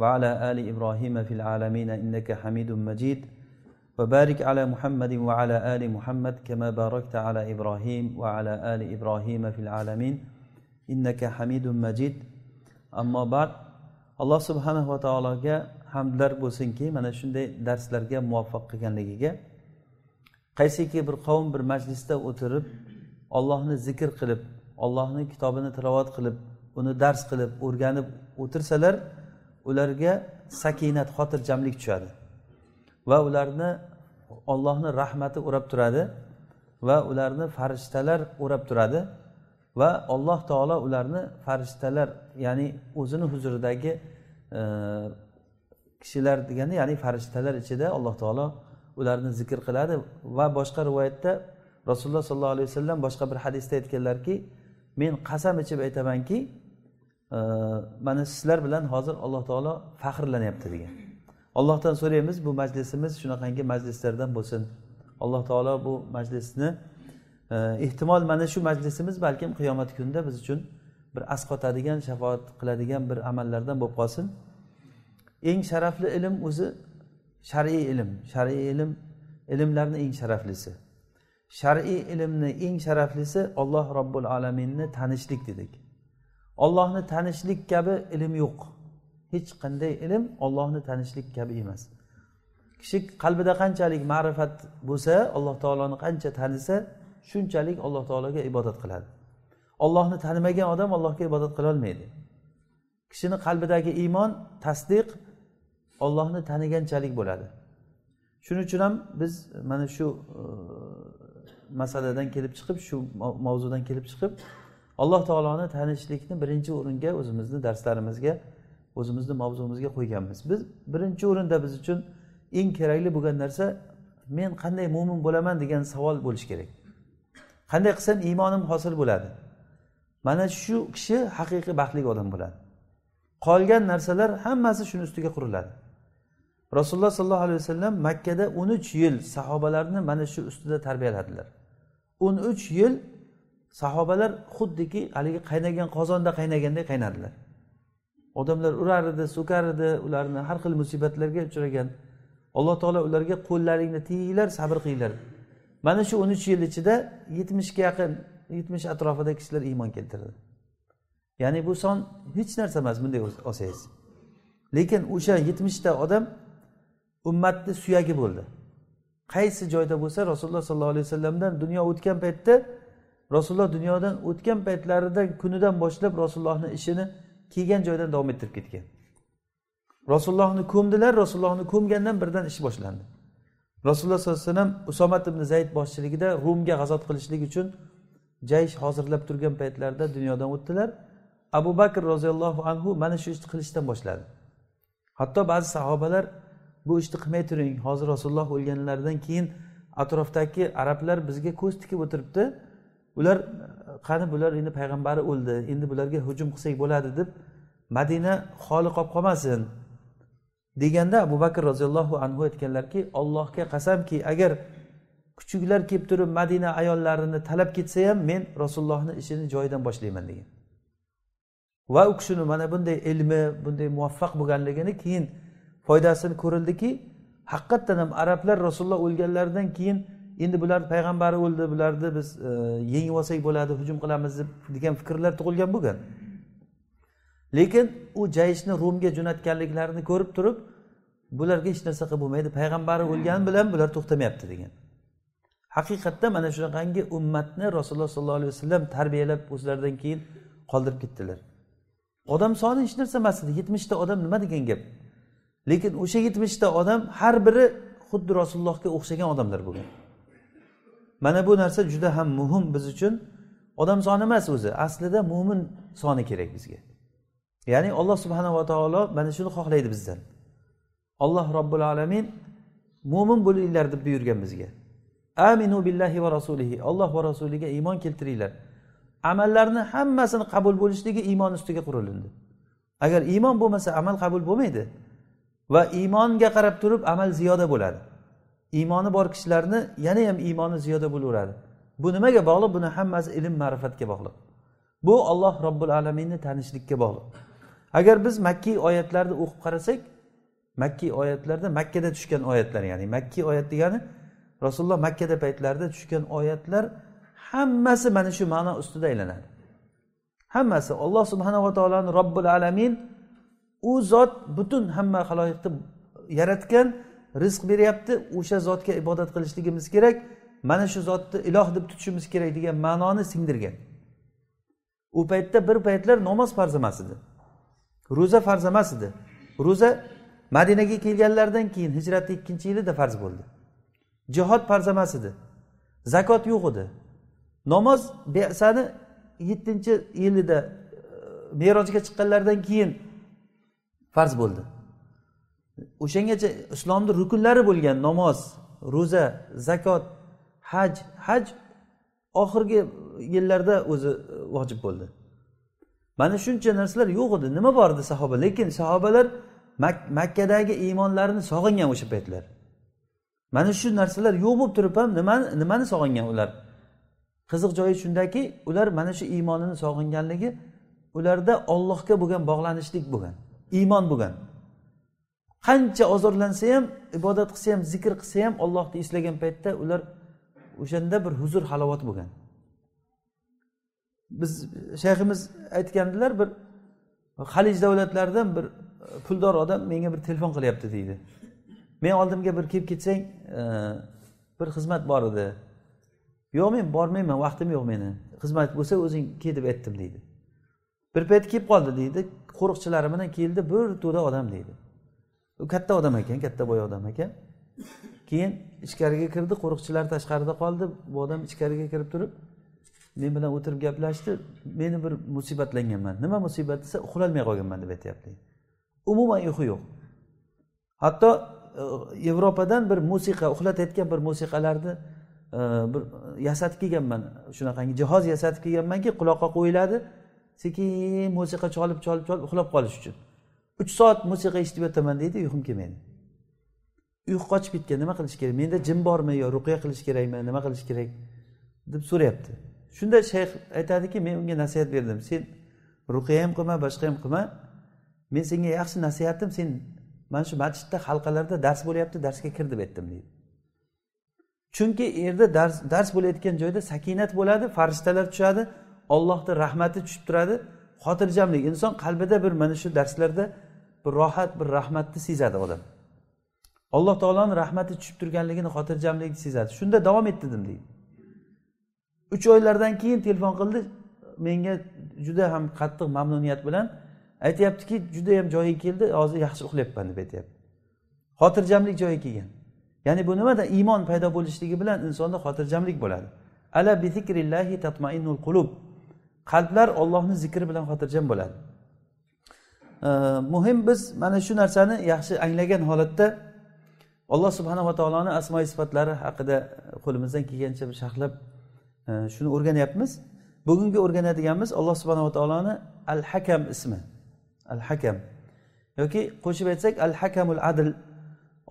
وعلى آل إبراهيم في العالمين إنك حميد مجيد وبارك على محمد وعلى آل محمد كما باركت على إبراهيم وعلى آل إبراهيم في العالمين إنك حميد مجيد أما بعد alloh subhanahu va taologa hamdlar bo'lsinki mana shunday darslarga muvaffaq qilganligiga qaysiki bir qavm bir majlisda o'tirib ollohni zikr qilib ollohni kitobini tilovat qilib uni dars qilib o'rganib o'tirsalar ularga sakinat xotirjamlik tushadi. Va ularni ollohni rahmati o'rab turadi va ularni farishtalar o'rab turadi va alloh taolo ularni farishtalar ya'ni o'zini huzuridagi e, kishilar degani ya'ni farishtalar ichida alloh taolo ularni zikr qiladi. Va boshqa rivoyatda rasululloh sollallohu alayhi vasallam boshqa bir hadisda aytganlarki men qasam ichib aytamanki mana sizlar bilan hozir alloh taolo faxrlanyapti degan. Allohdan so'raymiz bu majlisimiz shunaqangi majlislardan bo'lsin. Alloh taolo bu majlisni e, ehtimol mana shu majlisimiz balkim qiyomat kunida biz uchun bir asqotadigan shafoat qiladigan bir amallardan bo'lib qolsin. Eng sharafli ilm o'zi shar'iy ilm. Shar'iy ilm ilmlarni eng sharaflisi. Shar'iy ilmni eng sharaflisi olloh robbil alaminni tanishlik dedik. Ollohni tanishlik kabi ilm yo'q. Hech qanday ilm ollohni tanishlik kabi emas. Kishi qalbida qanchalik ma'rifat bo'lsa alloh taoloni qancha tanisa shunchalik alloh taologa ibodat qiladi. Ollohni tanimagan odam allohga ibodat qilolmaydi kishini qalbidagi iymon tasdiq ollohni taniganchalik bo'ladi. Shuning uchun ham biz mana shu e, masaladan kelib chiqib shu mavzudan kelib chiqib alloh taoloni tanishlikni birinchi o'ringa o'zimizni darslarimizga o'zimizni mavzumizga qo'yganmiz. Biz birinchi o'rinda biz uchun eng kerakli bo'lgan narsa men qanday mo'min bo'laman degan savol bo'lishi kerak. Qanday qilsam iymonim hosil bo'ladi? Mana shu kishi haqiqiy baxtli odam bo'ladi. Qolgan narsalar hammasi shuni ustiga quriladi. Rasululloh sollallohu alayhi vasallam makkada o'n uch yil sahobalarni mana shu ustida tarbiyaladilar. O'n uch yil sahobalar xuddiki haligi qaynagan qozonda qaynaganday qaynadilar. Odamlar urar edi so'kar edi ularni har xil musibatlarga uchragan. Alloh taolo ularga qo'llaringni tiyinglar sabr qilinglar. Mana shu o'n uch yil ichida yetmishga yaqin yetmish atrofida kishilar iymon keltirdi. Ya'ni bu son hech narsa emas bunday olsangiz lekin o'sha yetmishta odam ummatni suyagi bo'ldi. Qaysi joyda bo'lsa rasululloh sollallohu alayhi vasallamdan dunyo o'tgan paytda rasululloh dunyodan o'tgan paytlarida kunidan boshlab rasulullohni ishini kelgan joydan davom ettirib ketgan. Rasulullohni ko'mdilar rasulullohni ko'mgandan birdan ish boshlandi. Rasululloh sollallohu alayhi vasallam usomat ibn zayd boshchiligida rumga g'azot qilishlik uchun jaysh hozirlab turgan paytlarida dunyodan o'tdilar. Abu bakr roziyallohu anhu mana shu ishni qilishdan boshladi. Hatto ba'zi sahobalar bu ishni qilmay turing hozir rasululloh o'lganlaridan keyin atrofdagi arablar bizga ko'z tikib o'tiribdi. Ular qani bular endi payg'ambari o'ldi endi bularga hujum qilsak bo'ladi deb madina xoli qolib qolmasin deganda abu bakr roziyallohu anhu aytganlarki allohga qasamki agar kuchuklar kelib turib madina ayollarini talab ketsa ham men rasulullohni ishini joyidan boshlayman degan. Va u kishini mana bunday ilmi bunday muvaffaq bo'lganligini keyin foydasini ko'rildiki haqiqatdan ham arablar rasululloh o'lganlaridan keyin endi bular payg'ambari o'ldi bularni biz e, yengib olsak bo'ladi hujum qilamiz deb degan fikrlar tug'ilgan bo'lgan lekin u jayishni rumga jo'natganliklarini ko'rib turib bularga hech narsa qilib bo'lmaydi payg'ambari o'lgani bilan bular to'xtamayapti degan. Haqiqatda mana shunaqangi ummatni rasululloh sollallohu alayhi vasallam tarbiyalab o'zlaridan keyin qoldirib ketdilar. Odam soni hech narsa emas edi yetmishta odam nima degan gap? Lekin o'sha yetmishta odam har biri xuddi rasulullohga o'xshagan odamlar bo'lgan mana bu narsa juda ham muhim biz uchun. Odam soni emas o'zi. Aslida mo'min soni kerak bizga. Ya'ni alloh subhanava taolo mana shuni xohlaydi bizdan. Alloh robbil alamin mo'min bo'linglar deb buyurgan bizga. Aminu billahi va rasulihi. Alloh va rasuliga iymon keltiringlar. Amallarni hammasini qabul bo'lishligi iymon ustiga qurilindi. Agar iymon bo'lmasa amal qabul bo'lmaydi. Va iymonga qarab turib amal ziyoda bo'ladi. Iymoni bor kishilarni yana ham iymoni ziyoda bo'laveradi. Bu nimaga bog'liq? Buni hammasi ilm ma'rifatga bog'liq. Bu olloh robbil alaminni tanishlikka bog'liq. Agar biz makkiy oyatlarni o'qib qarasak makkiy oyatlarda makkada tushgan oyatlar ya'ni makkiy oyat degani rasululloh makkada paytlarida tushgan oyatlar hammasi mana shu ma'no ustida aylanadi. Hammasi olloh subhanava taoloni robbil alamin u zot butun hamma haloyiqni yaratgan rizq beryapti o'sha zotga ibodat qilishligimiz kerak mana shu zotni iloh deb tutishimiz kerak degan ma'noni singdirgan. U paytda bir paytlar namoz farz emas edi ro'za farz emas edi. Ro'za madinaga kelganlaridan keyin hijratni ikkinchi yilida farz bo'ldi. Jihod farz emas edi zakot yo'q edi. Namoz besani yettinchi yilida e, merojga chiqqanlaridan keyin farz bo'ldi. O'shangacha islomni rukunlari bo'lgan namoz ro'za zakot haj haj oxirgi yillarda o'zi e, vojib bo'ldi. Mana shuncha narsalar yo'q edi nima bor edi sahoba? Lekin sahobalar Mak makkadagi iymonlarini sog'ingan o'sha paytlar. Mana shu narsalar yo'q bo'lib turib ham nimani nimani sog'ingan ular? Qiziq joyi shundaki ular mana shu iymonini sog'inganligi ularda ollohga bo'lgan bog'lanishlik bo'lgan iymon bo'lgan. Qancha ozorlansa ham ibodat qilsa ham zikr qilsa ham ollohni eslagan paytda ular o'shanda bir huzur halovat bo'lgan. Biz shayximiz aytgandilar bir halij davlatlaridan bir e, puldor odam menga bir telefon qilyapti deydi. Men oldimga bir kelib ketsang e, bir xizmat bor edi. Yo'q men bormayman vaqtim yo'q meni. Xizmat bo'lsa o'zing kel deb aytdim deydi. Bir payt kelib qoldi deydi qo'riqchilari bilan keldi bir to'da odam deydi. U katta odam ekan katta boy odam ekan. Keyin ichkariga kirdi qo'riqchilar tashqarida qoldi. Bu odam ichkariga kirib turib men bilan o'tirib gaplashdi. Meni bir musibatlanganman. Nima musibat desa uxlolmay qolganman deb aytyapti. Umuman uyqu yo'q. Hatto e, yevropadan bir musiqa uxlatayotgan bir musiqalarni e, bir yasatib kelganman. Shunaqangi jihoz yasatib kelganmanki quloqqa qo'yiladi. Sekin musiqa cholib cholib cholib uxlab qolish uchun. Uch soat musiqa eshitib yotaman deydi uyqum kelmaydi uyqu qochib ketgan nima qilish kerak? Menda jin bormi yo ruqya qilish kerakmi nima qilish kerak? deb so'rayapti. Shunda shayx aytadiki men unga nasihat berdim. Sen ruqiya ham qilma boshqa ham qilma. Men senga yaxshi nasihatim sen mana shu masjidda halqalarda dars bo'lyapti darsga kir deb aytdim deydi. Chunki yerda dars dars bo'layotgan joyda sakinat bo'ladi farishtalar tushadi ollohni rahmati tushib turadi xotirjamlik. Inson qalbida bir mana shu darslarda bir rohat bir rahmatni sezadi odam. Alloh taoloni rahmati tushib turganligini xotirjamlikni sezadi. Shunda davom ettirdim deydi. Uch oylardan keyin telefon qildi. Menga juda ham qattiq mamnuniyat bilan aytyaptiki judayam joyiga keldi hozir yaxshi uxlayapman deb aytyapti. Xotirjamlik joyiga kelgan. Ya'ni bu nimada? Iymon paydo bo'lishligi bilan insonda xotirjamlik bo'ladi. Ala bi zikrillahi tatmainnul qulub. Qalblar ollohni zikri bilan xotirjam bo'ladi. Muhim biz mana shu narsani yaxshi anglagan holatda alloh subhanava taoloni asmoi sifatlari haqida qo'limizdan kelgancha bir sharhlab e, shuni o'rganyapmiz. Bugungi o'rganadiganimiz alloh subhanava taoloni al hakam ismi. Al hakam yoki qo'shib aytsak al hakamul adl.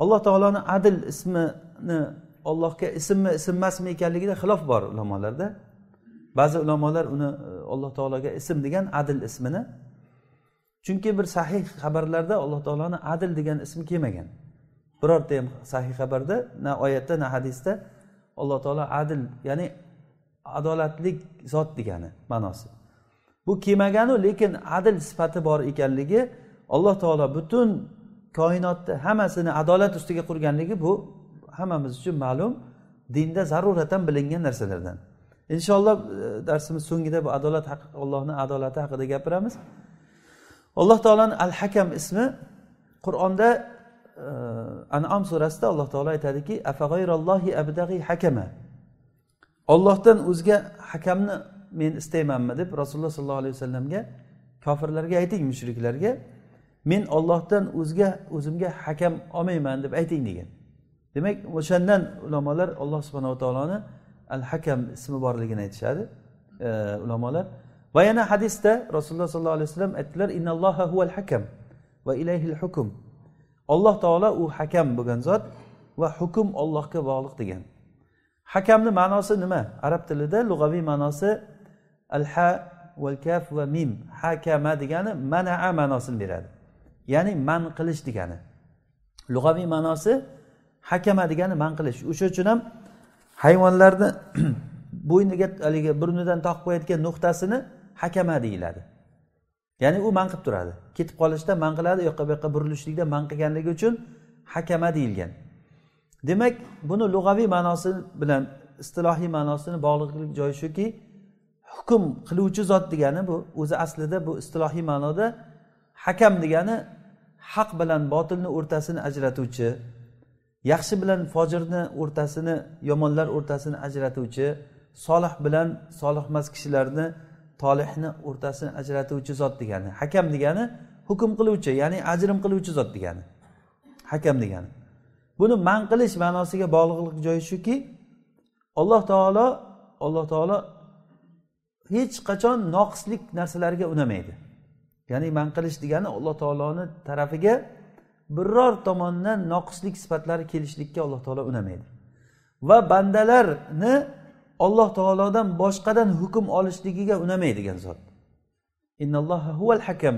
Alloh taoloni adl ismini ollohga ismmi ism emasmi ekanligida xilof bor ulamolarda. Ba'zi ulamolar uni e, alloh taologa ism degan adl ismini chunki bir sahih xabarlarda alloh taoloni adil degan ismi kelmagan. Birorta ham sahih xabarda na oyatda na hadisda alloh taolo adil ya'ni adolatlik zot degani ma'nosi. Bu kelmaganu lekin adil sifati bor ekanligi alloh taolo butun koinotni hammasini adolat ustiga qurganligi bu hammamiz uchun ma'lum. Dinda zaruratan bilingan narsalardan. Inshaalloh e, darsimiz so'ngida bu adolat allohni adolati haqida gapiramiz. Alloh taoloni al hakam ismi qur'onda e, anom surasida alloh taolo aytadiki hakama? Ollohdan o'zga hakamni men istaymanmi? deb rasululloh sollallohu alayhi vasallamga kofirlarga ayting mushriklarga men ollohdan o'zga o'zimga hakam olmayman deb ayting degan. Demak o'shandan ulamolar alloh subhanava taoloni al hakam ismi borligini aytishadi e, ulamolar. Va yana hadisda rasululloh sollallohu alayhi vasallam aytdilar innalloha huval hakam va ilayhil hukm. Alloh taolo u hakam bo'lgan zot va hukm ollohga bog'liq degan. Hakamni ma'nosi nima? Arab tilida lug'aviy ma'nosi al ha val kaf va mim hakama degani manaa ma'nosini beradi. Ya'ni man qilish degani. Lug'aviy ma'nosi hakama degani man qilish. O'sha uchun ham hayvonlarni bo'yniga haligi burnidan toqib qo'yayotgan nuqtasini hakama deyiladi. Ya'ni u man qilib turadi. Ketib qolishda man qiladi u yoqqa bu yoqqa burilishlikda man qilganligi uchun hakama deyilgan. Demak buni lug'aviy ma'nosi bilan istilohiy ma'nosini bog'liqlik joyi shuki hukm qiluvchi zot degani bu o'zi aslida bu istilohiy ma'noda hakam degani haq bilan botilni o'rtasini ajratuvchi yaxshi bilan fojirni o'rtasini yomonlar o'rtasini ajratuvchi solih bilan solihmas kishilarni tolihni o'rtasini ajratuvchi zot degani. Hakam degani hukm qiluvchi ya'ni ajrim qiluvchi zot degani. Hakam degani. Buni man qilish ma'nosiga bog'liqlik joyi shuki alloh taolo alloh taolo hech qachon noqislik narsalarga unamaydi. Ya'ni man qilish degani alloh taoloni tarafiga biror tomondan noqislik sifatlari kelishlikka alloh taolo unamaydi. Va bandalarni olloh taolodan boshqadan hukm olishligiga unamaydigan zot. Innalloha huval hakam.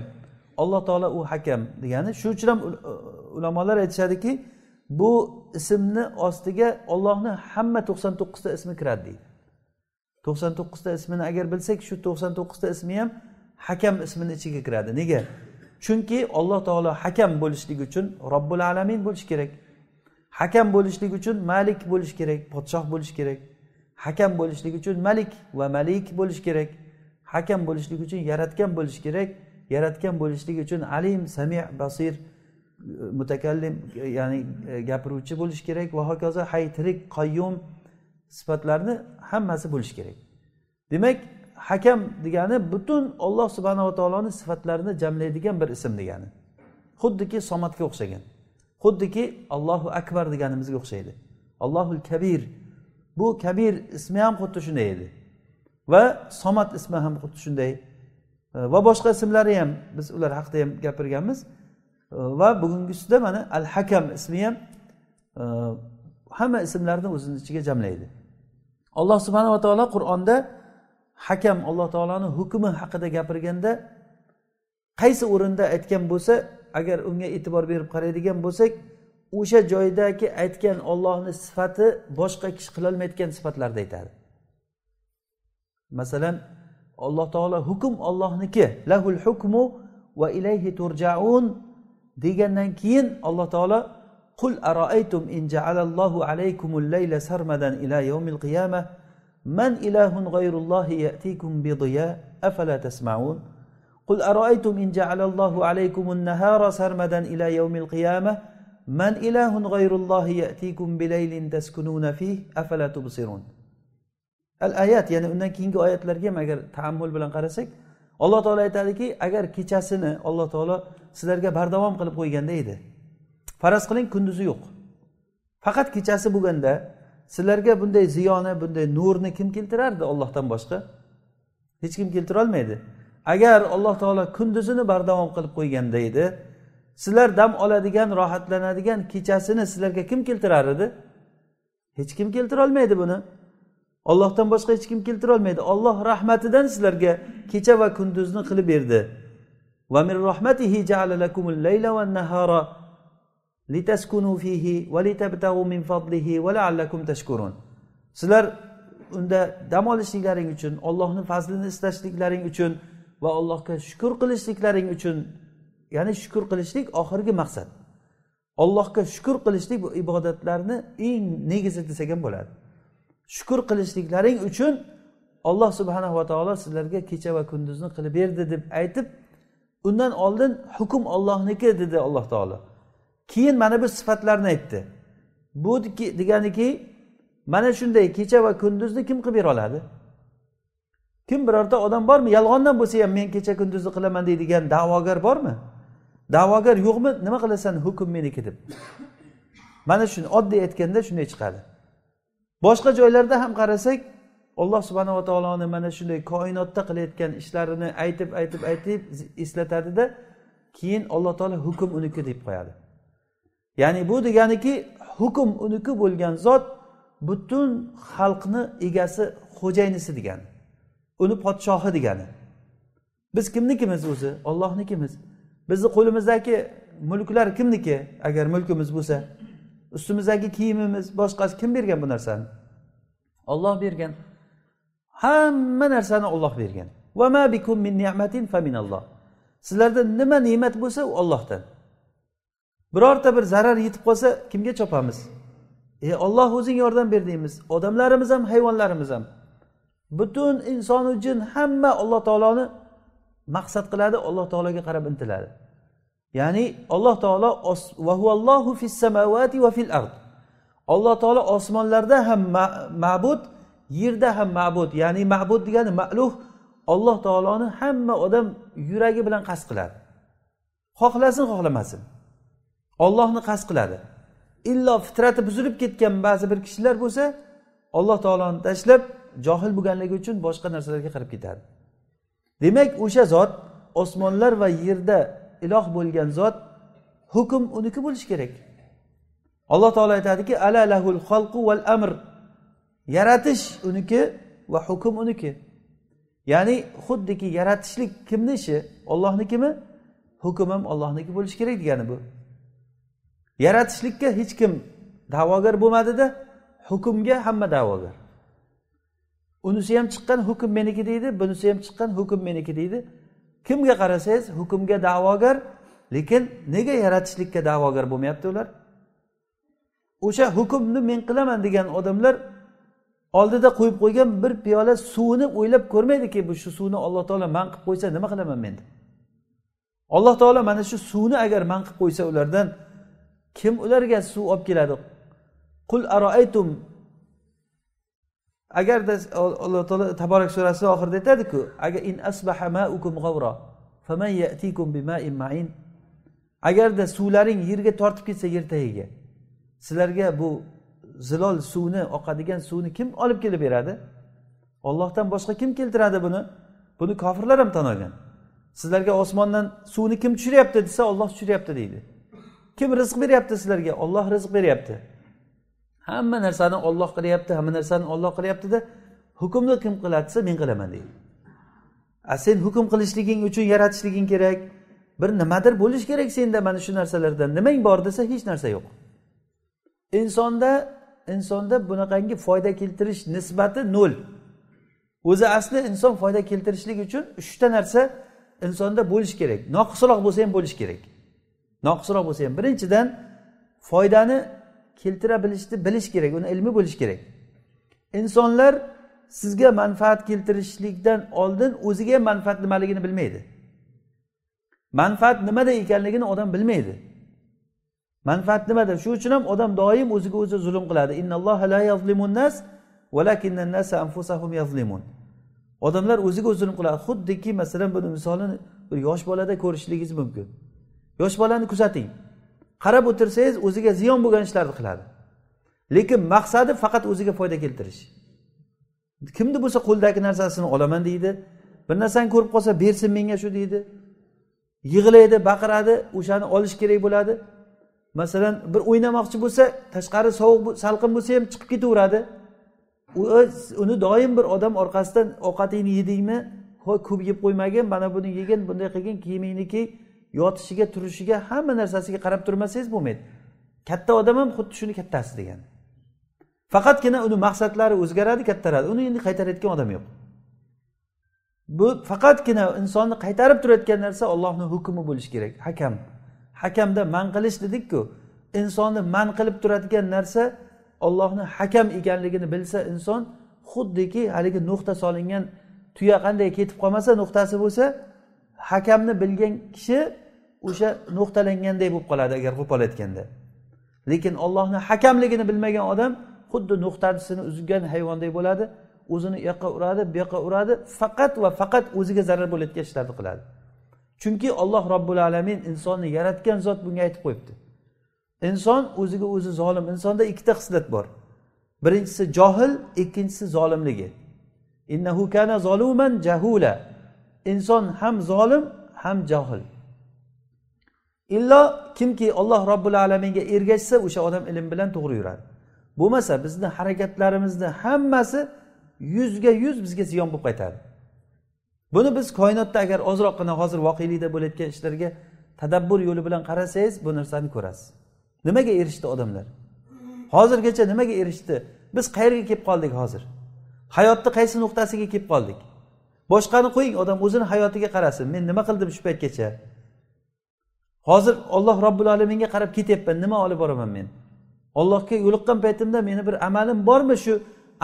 Alloh taolo u hakam degani shuning uchun ham ulamolar aytishadiki bu ismni ostiga ollohni hamma to'qson to'qqizta ismi kiradi deydi. To'qson to'qqizta ismini agar bilsak shu to'qson to'qqizta ismi ham hakam ismini ichiga kiradi. Nega? Chunki alloh taolo hakam bo'lishligi uchun robbil alamin bo'lishi kerak. Hakam bo'lishlik uchun malik bo'lishi kerak podshoh bo'lishi kerak. Hakam bo'lishlik uchun malik va malik bo'lishi kerak. Hakam bo'lishlik uchun yaratgan bo'lishi kerak. Yaratgan bo'lishlik uchun alim sami basir mutakallim ya'ni e, gapiruvchi bo'lishi kerak va hokazo hay tirik qayyum sifatlarni hammasi bo'lishi kerak. Demak hakam degani butun olloh subhanava taoloni sifatlarini jamlaydigan bir ism degani. Xuddiki somatga o'xshagan. Xuddiki allohu akbar deganimizga o'xshaydi. Allohul kabir bu kabir ismi ham xuddi shunday edi. Va somat ismi ham xuddi shunday. Va boshqa ismlari ham biz ular haqida ham gapirganmiz. Va bugungisida mana al hakam ismi ham hamma ismlarni o'zini ichiga jamlaydi. Alloh subhanava taolo qur'onda hakam alloh taoloni hukmi haqida gapirganda qaysi o'rinda aytgan bo'lsa agar unga e'tibor berib qaraydigan bo'lsak o'sha joydagi aytgan ollohni sifati boshqa kishi qilolmayotgan sifatlarni aytadi masalan alloh taolo hukm ollohniki lahul hukmu va ilayhi turjaun degandan keyin alloh taolo qul aroaytum in jaalallohu alaykumul layla sarmadan ila yawmil qiyamah man ilahun g'ayrullohi yatikum bidiya afala tasmaun قل أرأيتم إن جعل الله عليكم النهار سرمدا إلى يوم القيامة man ilahun g'ayrullohi yatikum bilaylin taskununa fih afala al ayat ya'ni undan keyingi oyatlarga ham agar taammul bilan qarasak alloh taolo aytadiki agar kechasini alloh taolo sizlarga bardavom qilib qo'yganda edi. Faraz qiling kunduzi yo'q. Faqat kechasi bo'lganda sizlarga bunday ziyoni bunday nurni kim keltirardi ollohdan boshqa? Hech kim keltirolmaydi. Agar alloh taolo kunduzini bardavom qilib qo'yganda edi sizlar dam oladigan rohatlanadigan kechasini sizlarga kim keltirar edi? Hech kim keltirolmaydi buni. Ollohdan boshqa hech kim keltirolmaydi. Olloh rahmatidan sizlarga kecha va kunduzni qilib berdi. Va min rahmatihi ja'alalakumul layla wan nahara litaskunu fihi va litabtaghu min fadlihi va la'allakum tashkurun. Sizlar unda dam olishliklaring uchun ollohni fazlini istashliklaring uchun va allohga shukur qilishliklaring uchun ya'ni shukur qilishlik oxirgi maqsad. Allohga shukur qilishlik bu ibodatlarni eng negizi desak ham bo'ladi. Shukur qilishliklaring uchun olloh subhanahu va taolo sizlarga kecha va kunduzni qilib berdi deb aytib undan oldin hukm ollohniki dedi alloh taolo. Keyin mana bu sifatlarni aytdi. Bu deganiki mana shunday kecha va kunduzni kim qilib bera oladi? Kim birorta odam bormi? Yolg'ondan bo'lsa ham men kecha kunduzni qilaman deydigan da'vogar bormi? Da'vogar yo'qmi? Nima qilasan hukm meniki deb. Mana shuni oddiy aytganda shunday chiqadi. Boshqa joylarda ham qarasak alloh subhanava taoloni mana shunday koinotda qilayotgan ishlarini aytib aytib aytib eslatadida keyin alloh taolo hukm uniki deb qo'yadi. Ya'ni bu deganiki hukm uniki bo'lgan zot butun xalqni egasi xo'jayinisi degani uni podshohi degani. Biz kimnikimiz o'zi? Ollohnikimiz bizni qo'limizdagi mulklar kimniki? Agar mulkimiz bo'lsa ustimizdagi kiyimimiz boshqasi kim bergan bu narsani? Olloh bergan. Hamma narsani olloh bergan. Sizlarda nima ne'mat bo'lsa u ollohdan birorta bir zarar yetib qolsa kimga chopamiz? Ey olloh o'zing yordam ber deymiz. Odamlarimiz ham hayvonlarimiz ham. Butun insonu jin hamma alloh taoloni maqsad qiladi alloh taologa qarab intiladi. Ya'ni alloh taolo alloh taolo osmonlarda ham ma'bud yerda ham ma'bud. Ya'ni ma'bud degani ma'luh alloh taoloni hamma odam yuragi bilan qasd qiladi. Xohlasin xohlamasin. Ollohni qasd qiladi. Illo fitrati buzilib ketgan ba'zi bir kishilar bo'lsa alloh taoloni tashlab johil bo'lganligi uchun boshqa narsalarga qarab ketadi. Demak o'sha zot osmonlar va yerda iloh bo'lgan zot hukm uniki bo'lishi kerak. Alloh taolo aytadiki ala lahul xalqu val amr. Yaratish uniki va hukm uniki. Ya'ni xuddiki yaratishlik kimni ishi? Ollohnikimi hukm ham ollohniki bo'lishi kerak degani bu. Yaratishlikka hech kim da'vogar bo'lmadida hukmga hamma da'vogar. Unisi ham chiqqan hukm meniki deydi bunisi ham chiqqan hukm meniki deydi. Kimga qarasangiz hukmga da'vogar lekin nega yaratishlikka da'vogar bo'lmayapti ular? O'sha hukmni men qilaman degan odamlar oldida qo'yib qo'ygan bir piyola suvni o'ylab ko'rmaydiki bu shu suvni alloh taolo man qilib qo'ysa nima qilaman men deb alloh taolo mana shu suvni agar man qilib qo'ysa ulardan kim ularga suv olib keladi? Qul aroaytum agarda alloh taolo taborak surasini oxirida aytadiku agar in asbaha maukum g'avro faman yatikum bima'in ma'in? Agarda suvlaring yerga tortib ketsa yer tagiga sizlarga bu zilol suvni oqadigan suvni kim olib kelib beradi ollohdan boshqa kim keltiradi buni? Buni kofirlar ham tan olgan sizlarga osmondan suvni kim tushiryapti desa olloh tushiryapti deydi. Kim rizq beryapti sizlarga? Olloh rizq beryapti. Hamma narsani olloh qilyapti hamma narsani olloh qilyaptida hukmni kim qiladi desa men qilaman deydi. A sen hukm qilishliging uchun yaratishliging kerak bir nimadir bo'lishi kerak senda mana shu narsalardan. Nimang bor desa hech narsa yo'q. Insonda insonda bunaqangi foyda keltirish nisbati nol o'zi asli inson foyda keltirishlik uchun uchta narsa insonda bo'lishi kerak. Noqisroq bo'lsa ham bo'lishi kerak. Noqisroq bo'lsa ham. Birinchidan foydani keltira bilishni bilish kerak uni ilmi bo'lishi kerak. Insonlar sizga manfaat keltirishlikdan oldin o'ziga ham manfaat nimaligini bilmaydi. Manfaat nimada ekanligini odam bilmaydi. Manfaat nimada? Shu uchun ham odam doim o'ziga o'zi zulm qiladi. Odamlar o'ziga o'zi zulm qiladi. Xuddiki masalan buni misolini bir yosh bolada ko'rishligingiz mumkin. Yosh bolani kuzating. Qarab o'tirsangiz o'ziga ziyon bo'lgan ishlarni qiladi. Lekin maqsadi faqat o'ziga foyda keltirish. Kimni bo'lsa qo'lidagi narsasini olaman deydi bir narsani ko'rib qolsa bersin menga shu deydi. Yig'laydi baqiradi o'shani olish kerak bo'ladi. Masalan bir o'ynamoqchi bo'lsa tashqari sovuq salqin bo'lsa ham chiqib ketaveradi. Uni doim bir odam orqasidan ovqatingni yedingmi hoy ko'p yeb qo'ymagin mana buni yegin bunday qilgin kiyimingni kiy yotishiga turishiga hamma narsasiga qarab turmasangiz bo'lmaydi. Katta odam ham xuddi shuni kattasi degani faqatgina uni maqsadlari o'zgaradi kattaradi uni endi qaytarayotgan odam yo'q. Bu faqatgina insonni qaytarib turayotgan narsa ollohni hukmi bo'lishi kerak. Hakam. Hakamda man qilish dedikku insonni man qilib turadigan narsa ollohni hakam ekanligini bilsa inson xuddiki haligi nuqta solingan tuya qanday ketib qolmasa nuqtasi bo'lsa hakamni bilgan kishi o'sha nuqtalanganday bo'lib qoladi agar qo'pol aytganda. Lekin ollohni hakamligini bilmagan odam xuddi nuqtasini uzgan hayvonday bo'ladi o'zini u yoqqa uradi bu yoqqa uradi faqat va faqat o'ziga zarar bo'layotgan ishlarni qiladi. Chunki olloh robbil alamin insonni yaratgan zot bunga aytib qo'yibdi. Inson o'ziga o'zi zolim insonda ikkita xislat bor. Birinchisi johil ikkinchisi zolimligi. Innahu kana zoluman jahula. Inson ham zolim ham johil. Illo kimki olloh robbil alaminga ergashsa o'sha odam ilm bilan to'g'ri yuradi bo'lmasa bizni harakatlarimizni hammasi yuzga yuz bizga ziyon bo'lib qaytadi. Buni biz koinotda agar ozroqgina hozir voqelikda bo'layotgan ishlarga tadabbur yo'li bilan qarasangiz bu narsani ko'rasiz. Nimaga erishdi odamlar? Hozirgacha nimaga erishdi? Biz qayerga kelib qoldik hozir? Hayotni qaysi nuqtasiga kelib qoldik? Boshqani qo'ying odam o'zini hayotiga qarasin. Men nima qildim shu paytgacha? Hozir olloh robbil alaminga qarab ketyapman nima olib boraman men? Ollohga yo'liqqan paytimda meni bir amalim bormi shu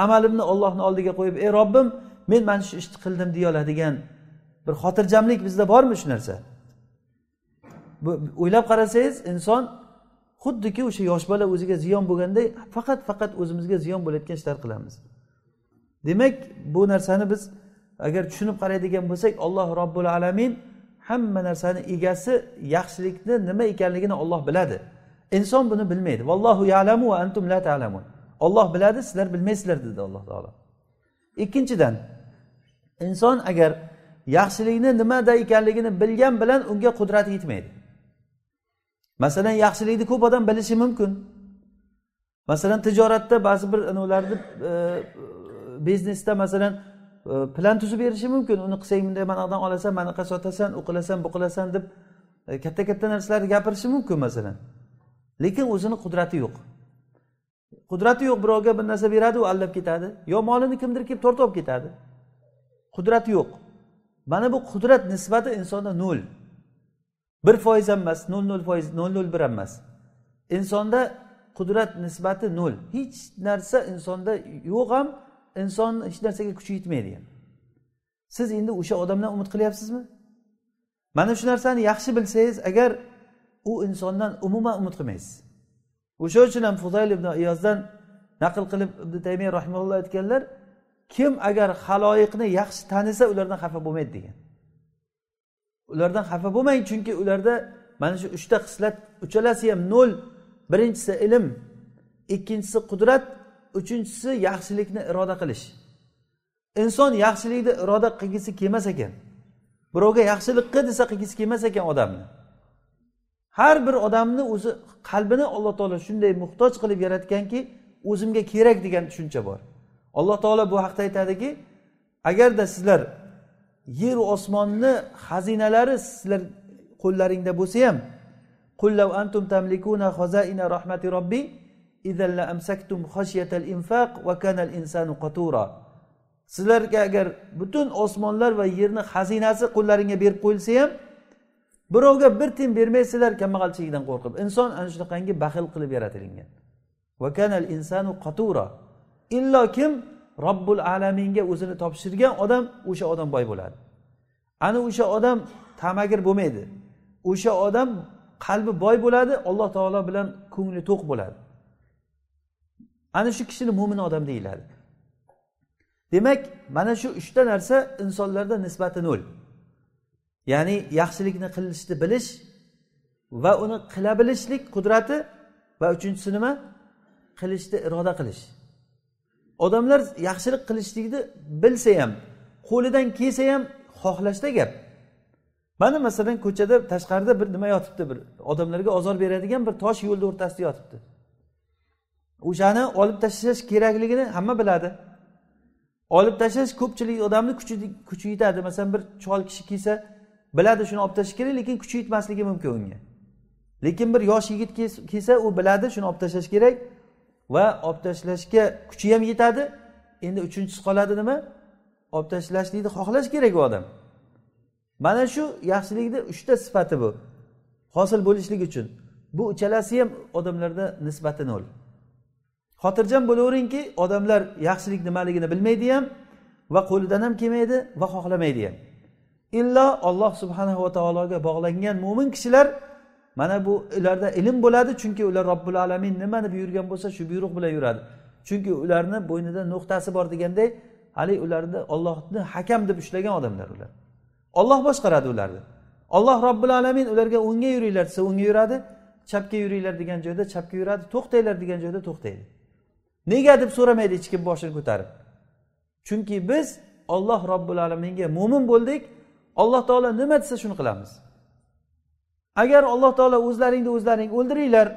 amalimni ollohni oldiga qo'yib ey robbim men mana shu ishni qildim deya oladigan bir xotirjamlik bizda bormi shu narsa? Bu o'ylab qarasangiz inson xuddiki o'sha yosh bola o'ziga ziyon bo'lganday faqat faqat o'zimizga ziyon bo'layotgan ishlar qilamiz. Demak bu narsani biz agar tushunib qaraydigan bo'lsak alloh robbil alamin hamma narsani egasi yaxshilikni nima ekanligini olloh biladi. Inson buni bilmaydi. Vallohu yalamu va antum la ta'lamun. Olloh biladi sizlar bilmaysizlar dedi alloh taolo. Ikkinchidan inson agar yaxshilikni nimada ekanligini bilgan bilan unga qudrati yetmaydi. Masalan yaxshilikni ko'p odam bilishi mumkin. Masalan tijoratda ba'zi bir anavilarni e, biznesda masalan plan tuzib berishi mumkin. Uni qilsang bunday manadan olasan manaqa sotasan u qilasan bu qilasan deb e, katta katta narsalarni gapirishi mumkin masalan. Lekin o'zini qudrati yo'q. Qudrati yo'q birovga bir narsa beradi u aldab ketadi. Yo molini kimdir kelib tortib olib ketadi. Qudrati yo'q. Mana bu qudrat nisbati insonda nol. Bir foiz ham emas nol nol foiz nol nol bir ham emas. Insonda qudrat nisbati nol. Hech narsa insonda yo'q ham inson hech narsaga kuchi yetmaydi yani siz endi o'sha odamdan umid qilyapsizmi? Mana shu narsani yaxshi bilsangiz agar u insondan umuman umid qilmaysiz. O'sha uchun ham fuzayl ibn iyozdan naql qilib ibn taymiya rahimalloh aytganlar kim agar haloyiqni yaxshi tanisa ulardan xafa bo'lmaydi degan. Ulardan xafa bo'lmang chunki ularda mana shu uchta xislat uchalasi ham nol. Birinchisi ilm ikkinchisi qudrat uchinchisi yaxshilikni iroda qilish. Inson yaxshilikni iroda qilgisi kelmas ekan. Birovga yaxshilik qil desa qilgisi kelmas ekan odamni. Har bir odamni o'zi qalbini alloh taolo shunday muhtoj qilib yaratganki o'zimga kerak degan tushuncha bor. Alloh taolo bu haqda aytadiki agarda sizlar yeru osmonni xazinalari sizlar qo'llaringda bo'lsa ham qullav antum tamlikuna xozaina rahmati robbiy idalla amsaktum khashyatal infaq va kanal insanu qatura sizlarga agar butun osmonlar va yerni xazinasi qo'llaringga berib qo'yilsa ham birovga bir tiyin bermaysizlar kambag'alchilikdan qo'rqib. Inson ana shunaqangi baxil qilib yaratilgan va kanal insanu qatura. Illo kim? Robbul alaminga o'zini topshirgan odam o'sha odam boy bo'ladi. Ana o'sha odam tamagir bo'lmaydi. O'sha odam qalbi boy bo'ladi alloh taolo bilan ko'ngli to'q bo'ladi. Ana shu kishini mo'min odam deyiladi. Demak mana shu uchta narsa insonlarda nisbati nol ya'ni yaxshilikni qilishni bilish va uni qila bilishlik qudrati va uchinchisi nima? Qilishni iroda qilish. Odamlar yaxshilik qilishlikni bilsa ham qo'lidan kelsa ham xohlashda gap. Mana masalan ko'chada tashqarida bir nima yotibdi bir odamlarga ozor beradigan bir tosh yo'lni o'rtasida yotibdi. O'shani olib tashlash kerakligini hamma biladi. Olib tashlash ko'pchilik odamni kuchi yetadi. Masalan bir chol kishi kelsa biladi shuni olib tashlash kerak lekin kuchi yetmasligi mumkin unga. Lekin bir yosh yigit kelsa u biladi shuni olib tashlash kerak va olib tashlashga kuchi ham yetadi. Endi uchinchisi qoladi nima? Olib tashlashlikni xohlash kerak u odam. Mana shu yaxshilikni uchta sifati bu. Hosil bo'lishligi uchun. Bu uchalasi ham odamlarda nisbati nol. Xotirjam bo'laveringki odamlar yaxshilik nimaligini bilmaydi ham va qo'lidan ham kelmaydi va xohlamaydi ham. Illo olloh subhanahu va taologa bog'langan mo'min kishilar mana bu ularda ilm bo'ladi chunki ular robbil alamin nimani buyurgan bo'lsa shu buyruq bilan yuradi. Chunki ularni bo'ynida nuqtasi bor deganday haligi ularni ollohni hakam deb ushlagan odamlar ular. Olloh boshqaradi ularni. Alloh robbil alamin ularga o'ngga yuringlar desa o'ngga yuradi chapga yuringlar degan joyda chapga yuradi to'xtanglar degan joyda to'xtaydi. nega deb so'ramaydi hech kim boshini ko'tarib chunki biz olloh robbil alaminga mo'min bo'ldik alloh taolo nima desa shuni qilamiz agar alloh taolo o'zlaringni o'zlaring o'ldiringlar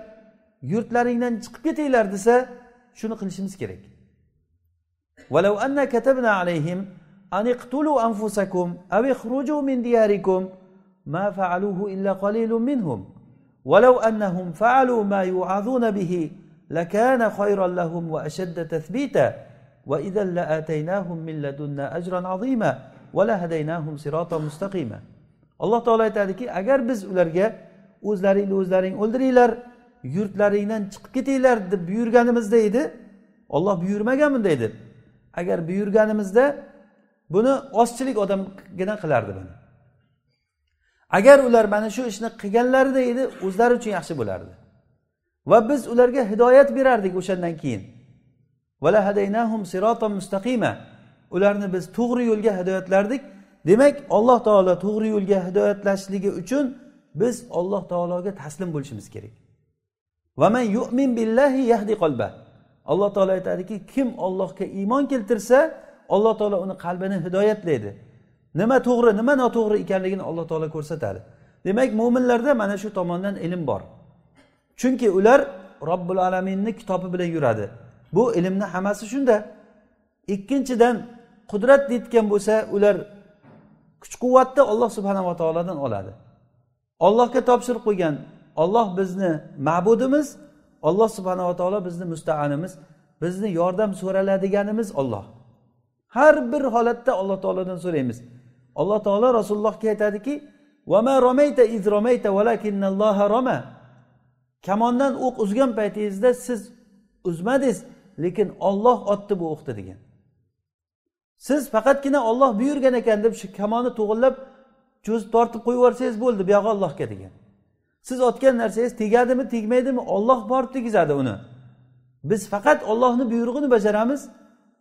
yurtlaringdan chiqib ketinglar desa shuni qilishimiz kerak ولو أن كتبنا عليهم أن اقتلوا أنفسكم أو اخرجوا من دياركم ما فعلوه إلا قليل منهم ولو أنهم فعلوا ما يوعظون به لكان خيرا لهم وأشد تثبيتا وإذا لآتيناهم من لدنا أجرا عظيما ولهديناهم صراطا مستقيما alloh taolo aytadiki agar biz ularga o'zlaringni o'zlaring o'ldiringlar yurtlaringdan chiqib ketinglar deb buyurganimizda edi olloh buyurmagan bunday deb agar buyurganimizda buni ozchilik odamgina qilardi buni agar ular mana shu ishni qilganlarida edi o'zlari uchun yaxshi bo'lardi Va biz ularga hidoyat berardik o'shandan keyin. Ularni biz to'g'ri yo'lga hidoyatlardik. Demak alloh taolo to'g'ri yo'lga hidoyatlashligi uchun biz olloh taologa taslim bo'lishimiz kerak. Alloh taolo aytadiki kim ollohga iymon keltirsa alloh taolo uni qalbini hidoyatlaydi. Nima to'g'ri nima noto'g'ri ekanligini alloh taolo ko'rsatadi. Demak mo'minlarda mana shu tomondan ilm bor. Chunki ular robbil alaminni kitobi bilan yuradi. Bu ilmni hammasi shunda. Ikkinchidan qudrat deyotgan bo'lsa ular kuch quvvatni olloh subhanava taolodan oladi. Ollohga topshirib qo'ygan olloh bizni ma'budimiz olloh subhanava taolo bizni mustaanimiz bizni yordam so'raladiganimiz olloh har bir holatda alloh taolodan so'raymiz. Alloh taolo rasulullohga aytadiki kamondan o'q uzgan paytingizda siz uzmadingiz lekin olloh otdi bu o'qni degan. Siz faqatgina olloh buyurgan ekan deb shu kamonni to'g'irlab cho'zib tortib qo'yib yuborsangiz bo'ldi buyog'i ollohga degan. Siz otgan narsangiz tegadimi tegmaydimi olloh borib tegizadi uni. Biz faqat ollohni buyrug'ini bajaramiz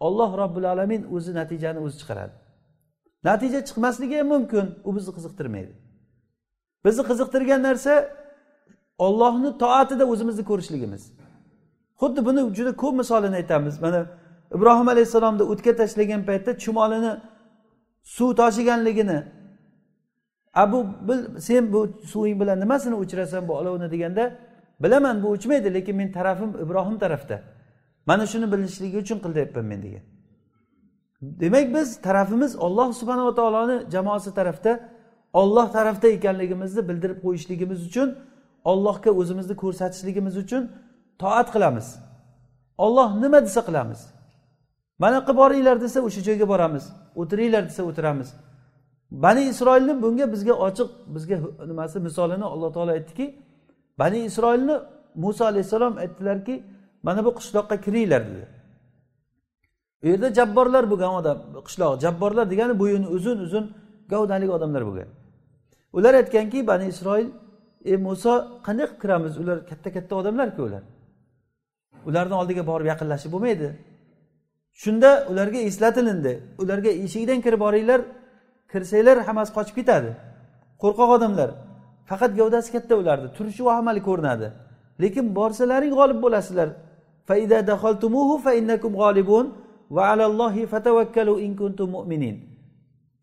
olloh robbil alamin o'zi natijani o'zi chiqaradi. Natija chiqmasligi ham mumkin u bizni qiziqtirmaydi. Bizni qiziqtirgan narsa ollohni toatida o'zimizni ko'rishligimiz. Xuddi buni juda ko'p misolini aytamiz. Mana ibrohim alayhissalomni o'tga tashlagan paytda chumolini suv toshiganligini abu bil sen bu suving bilan nimasini o'chirasan bu olovni? deganda bilaman bu o'chmaydi lekin men tarafim ibrohim tarafda. Mana shuni bilishligi uchun qilyapman men degan. Demak biz tarafimiz olloh subhanava taoloni jamoasi tarafda olloh tarafda ekanligimizni bildirib qo'yishligimiz uchun ollohga o'zimizni ko'rsatishligimiz uchun toat qilamiz. Olloh nima desa qilamiz. Mana qilib boringlar desa o'sha joyga boramiz o'tiringlar desa o'tiramiz. Bani isroilni bunga bizga ochiq bizga nimasi misolini alloh taolo aytdiki bani isroilni muso alayhissalom aytdilarki mana bu qishloqqa kiringlar dedi. U yerda jabborlar bo'lgan odam qishloq jabborlar degani bo'yini uzun uzun gavdali odamlar bo'lgan. Ular aytganki bani isroil ey muso qanday qilib kiramiz? Ular katta katta odamlarku ular. Ularni oldiga borib yaqinlashib bo'lmaydi. Shunda ularga eslatilindi. Ularga eshikdan kirib boringlar kirsanglar hammasi qochib ketadi. Qo'rqoq odamlar. Faqat gavdasi katta ularni turishi va ko'rinadi. Lekin borsalaring g'olib bo'lasizlar.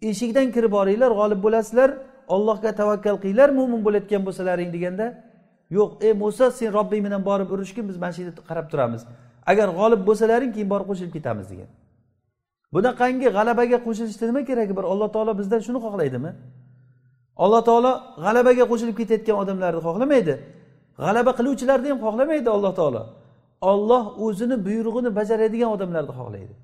Eshikdan kirib boringlar g'olib bo'lasizlar. Ollohga tavakkal qilinglar mo'min bo'layotgan bo'lsalaring deganda yo'q ey muso sen robbing bilan borib urushgin biz mana shu yerda qarab turamiz. Agar g'olib bo'lsalaring keyin borib qo'shilib ketamiz degan. Bunaqangi g'alabaga qo'shilishda nima kerak bir alloh taolo bizdan shuni xohlaydimi? Alloh taolo g'alabaga qo'shilib ketayotgan odamlarni xohlamaydi. G'alaba qiluvchilarni ham xohlamaydi alloh taolo. Olloh o'zini buyrug'ini bajaradigan odamlarni xohlaydi.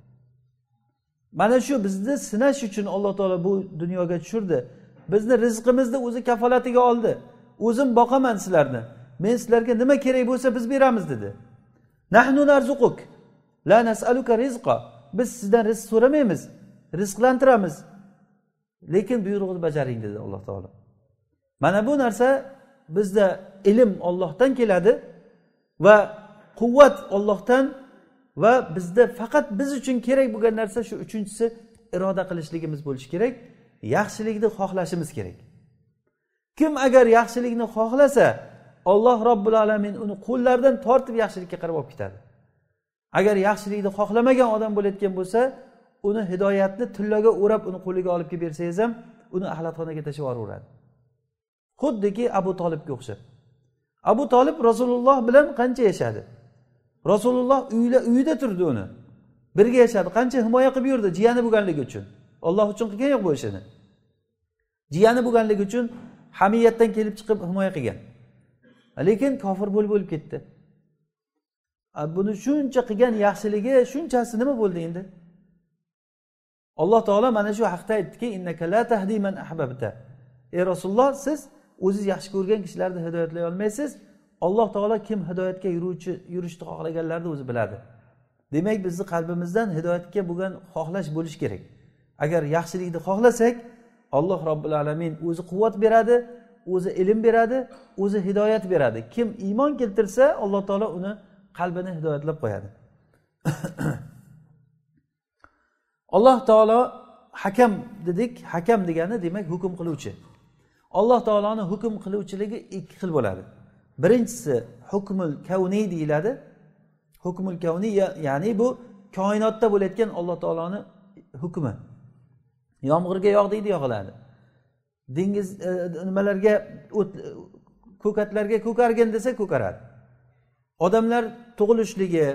Mana shu bizni sinash uchun alloh taolo bu dunyoga tushirdi. Bizni rizqimizni o'zi kafolatiga oldi. O'zim boqaman sizlarni. Men sizlarga nima kerak bo'lsa biz beramiz dedi. Nahnu narzuquk. La nasaluka rizqa. Biz sizdan rizq so'ramaymiz rizqlantiramiz. Lekin buyrug'ini bajaring dedi alloh taolo. Mana bu narsa bizda ilm ollohdan keladi va quvvat ollohdan va bizda faqat biz uchun kerak bo'lgan narsa shu uchinchisi iroda qilishligimiz bo'lishi kerak. Yaxshilikni xohlashimiz kerak. Kim agar yaxshilikni xohlasa olloh robbil alamin uni qo'llaridan tortib yaxshilikka qarab olib ketadi. Agar yaxshilikni xohlamagan odam bo'layotgan bo'lsa uni hidoyatni tillaga o'rab uni qo'liga olib kelib bersangiz ham uni axlatxonaga tashlab yuboraveradi. Xuddiki abu tolibga o'xshab. Abu tolib rasululloh bilan qancha yashadi? Rasululloh uyida turdi uni. Birga yashadi. Qancha himoya qilib yurdi jiyani bo'lganligi uchun. Olloh uchun qilgan yo'q bu ishini. Jiyani bo'lganligi uchun hamiyatdan kelib chiqib himoya qilgan. Lekin kofir bo'lib o'lib ketdi. Buni shuncha qilgan yaxshiligi shunchasi nima bo'ldi endi? Alloh taolo mana shu haqda aytdiki ey rasululloh siz o'ziz yaxshi ko'rgan kishilarni hidoyatlay olmaysiz. Alloh taolo kim hidoyatga yuruvchi yurishni xohlaganlarni o'zi biladi. Demak bizni qalbimizdan hidoyatga bo'lgan xohlash bo'lishi kerak. Agar yaxshilikni xohlasak alloh robbil alamin o'zi quvvat beradi o'zi ilm beradi o'zi hidoyat beradi. Kim iymon keltirsa alloh taolo uni qalbini hidoyatlab qo'yadi. Alloh taolo hakam dedik hakam degani demak hukm qiluvchi. Alloh taoloni hukm qiluvchiligi ikki xil bo'ladi. Birinchisi hukmul kavniy deyiladi. Hukmul kavniy ya'ni bu koinotda bo'layotgan alloh taoloni hukmi. Yomg'irga yog' deydi yog'iladi dengiz e, nimalarga o't ko'katlarga ko'kargin desa ko'karadi. Odamlar tug'ilishligi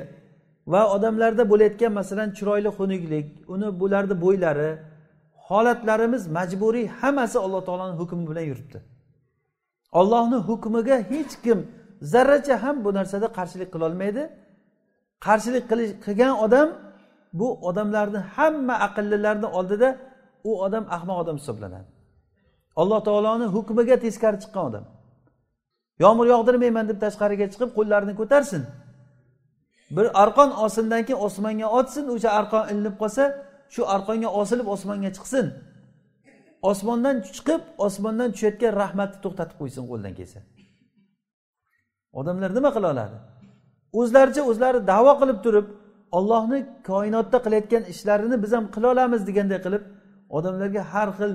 va odamlarda bo'layotgan masalan chiroyli xunuklik uni bularni bo'ylari holatlarimiz majburiy hammasi alloh taoloni hukmi bilan yuribdi. Ollohni hukmiga hech kim zarracha ham bu narsada qarshilik qilolmaydi qarshilik qilgan odam bu odamlarni hamma aqllilarni oldida u odam ahmoq odam hisoblanadi. Alloh taoloni hukmiga teskari chiqqan odam. Yomg'ir yog'dirmayman deb tashqariga chiqib qo'llarini ko'tarsin. Bir arqon osindan keyin osmonga otsin o'sha arqon ilinib qolsa shu arqonga osilib osmonga chiqsin. Osmondan chiqib osmondan tushayotgan rahmatni to'xtatib qo'ysin qo'ldan kelsa. Odamlar nima qila oladi? O'zlaricha o'zlari davo qilib turib ollohni koinotda qilayotgan ishlarini biz ham qila olamiz deganday qilib odamlarga har xil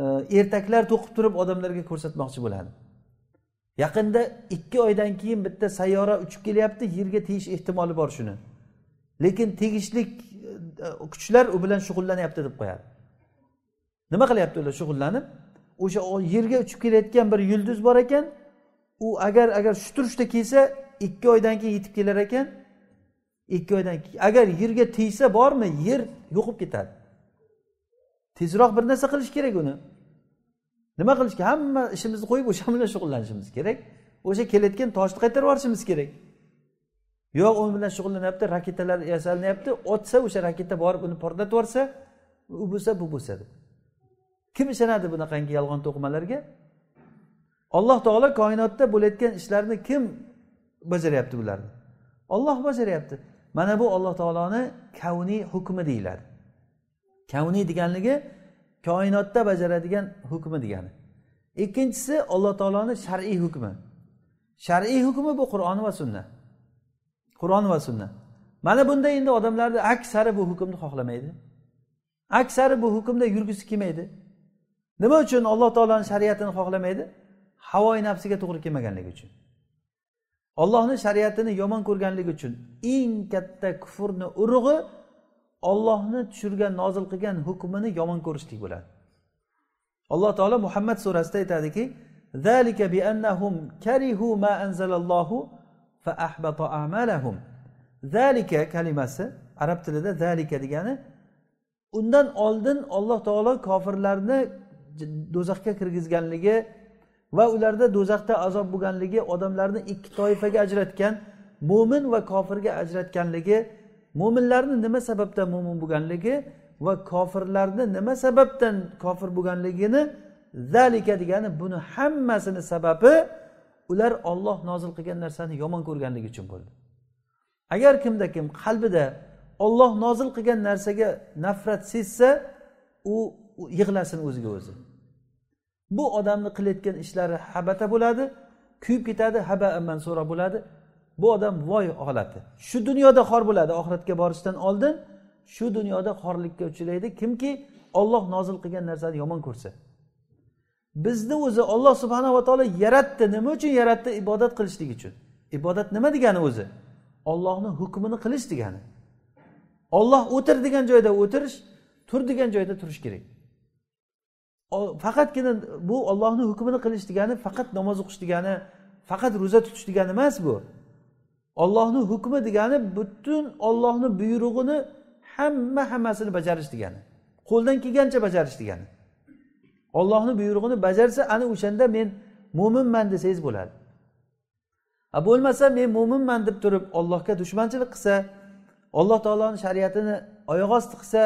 e, ertaklar to'qib turib odamlarga ko'rsatmoqchi bo'ladi. Yaqinda ikki oydan keyin bitta sayyora uchib kelyapti yerga tegish ehtimoli bor shuni. Lekin tegishlik e, kuchlar u bilan shug'ullanyapti deb qo'yadi. Nima qilyapti ular shug'ullanib? O'sha yerga uchib kelayotgan bir yulduz bor ekan u agar agar shu turishda kelsa ikki oydan keyin yetib kelar ekan. Ikki oydan keyin agar yerga tegsa bormi yer yo'qib ketadi. Tezroq bir narsa qilish kerak uni. Nima qilish kerak? Hamma ishimizni qo'yib o'sha bilan shug'ullanishimiz kerak. O'sha kelayotgan toshni qaytarib yuborishimiz kerak. Yo'q u bilan shug'ullanyapti raketalar yasalinyapti. Otsa o'sha raketa borib uni portlatib yuborsa u bo'lsa bu bo'lsa deb. Kim ishonadi bunaqangi yolg'on to'qimalarga? Alloh taolo koinotda bo'layotgan ishlarni kim bajaryapti bularni? Olloh bajaryapti. Mana bu alloh taoloni kavniy hukmi deyiladi. Kavniy deganligi koinotda bajaradigan hukmi degani. Ikkinchisi alloh taoloni shar'iy hukmi. Shar'iy hukmi bu qur'on va sunna. Qur'on va sunna. Mana bunda endi odamlarni aksari bu hukmni xohlamaydi. Aksari bu hukmda yurgisi kelmaydi. Nima uchun alloh taoloni shariatini xohlamaydi? Havoyi nafsiga to'g'ri kelmaganligi uchun. Ollohni shariatini yomon ko'rganligi uchun eng katta kufrni urug'i ollohni tushirgan nozil qilgan hukmini yomon ko'rishlik bo'ladi. Alloh taolo muhammad surasida aytadiki zalika kalimasi arab tilida zalika degani undan oldin olloh taolo kofirlarni do'zaxga kirgizganligi va ularda do'zaxda azob bo'lganligi odamlarni ikki toifaga ajratgan mo'min va kofirga ajratganligi mo'minlarni nima sababdan mo'min bo'lganligi va kofirlarni nima sababdan kofir bo'lganligini zalika degani buni hammasini sababi ular olloh nozil qilgan narsani yomon ko'rganligi uchun bo'ldi. Agar kimda kim qalbida olloh nozil qilgan narsaga nafrat sezsa u yig'lasin o'ziga o'zi. Bu odamni qilayotgan ishlari habata bo'ladi kuyib ketadi haba mansura bo'ladi. Bu odam voy holati shu dunyoda xor bo'ladi. Oxiratga borishdan oldin shu dunyoda xorlikka uchraydi. Kimki olloh nozil qilgan narsani yomon ko'rsa. Bizni o'zi olloh subhanava taolo yaratdi. Nima uchun yaratdi? Ibodat qilishlik uchun. Ibodat nima degani o'zi? Ollohni hukmini qilish degani. Olloh o'tir degan joyda o'tirish tur degan joyda turish kerak. Faqatgina bu ollohni hukmini qilish degani faqat namoz o'qish degani faqat ro'za tutish degani emas bu. Ollohni hukmi degani butun ollohni buyrug'ini hamma hammasini bajarish degani. Qo'ldan kelgancha bajarish degani. Ollohni buyrug'ini bajarsa ana o'shanda men mo'minman desangiz bo'ladi. A bo'lmasa men mo'minman deb turib ollohga dushmanchilik qilsa alloh taoloni shariatini oyoq osti qilsa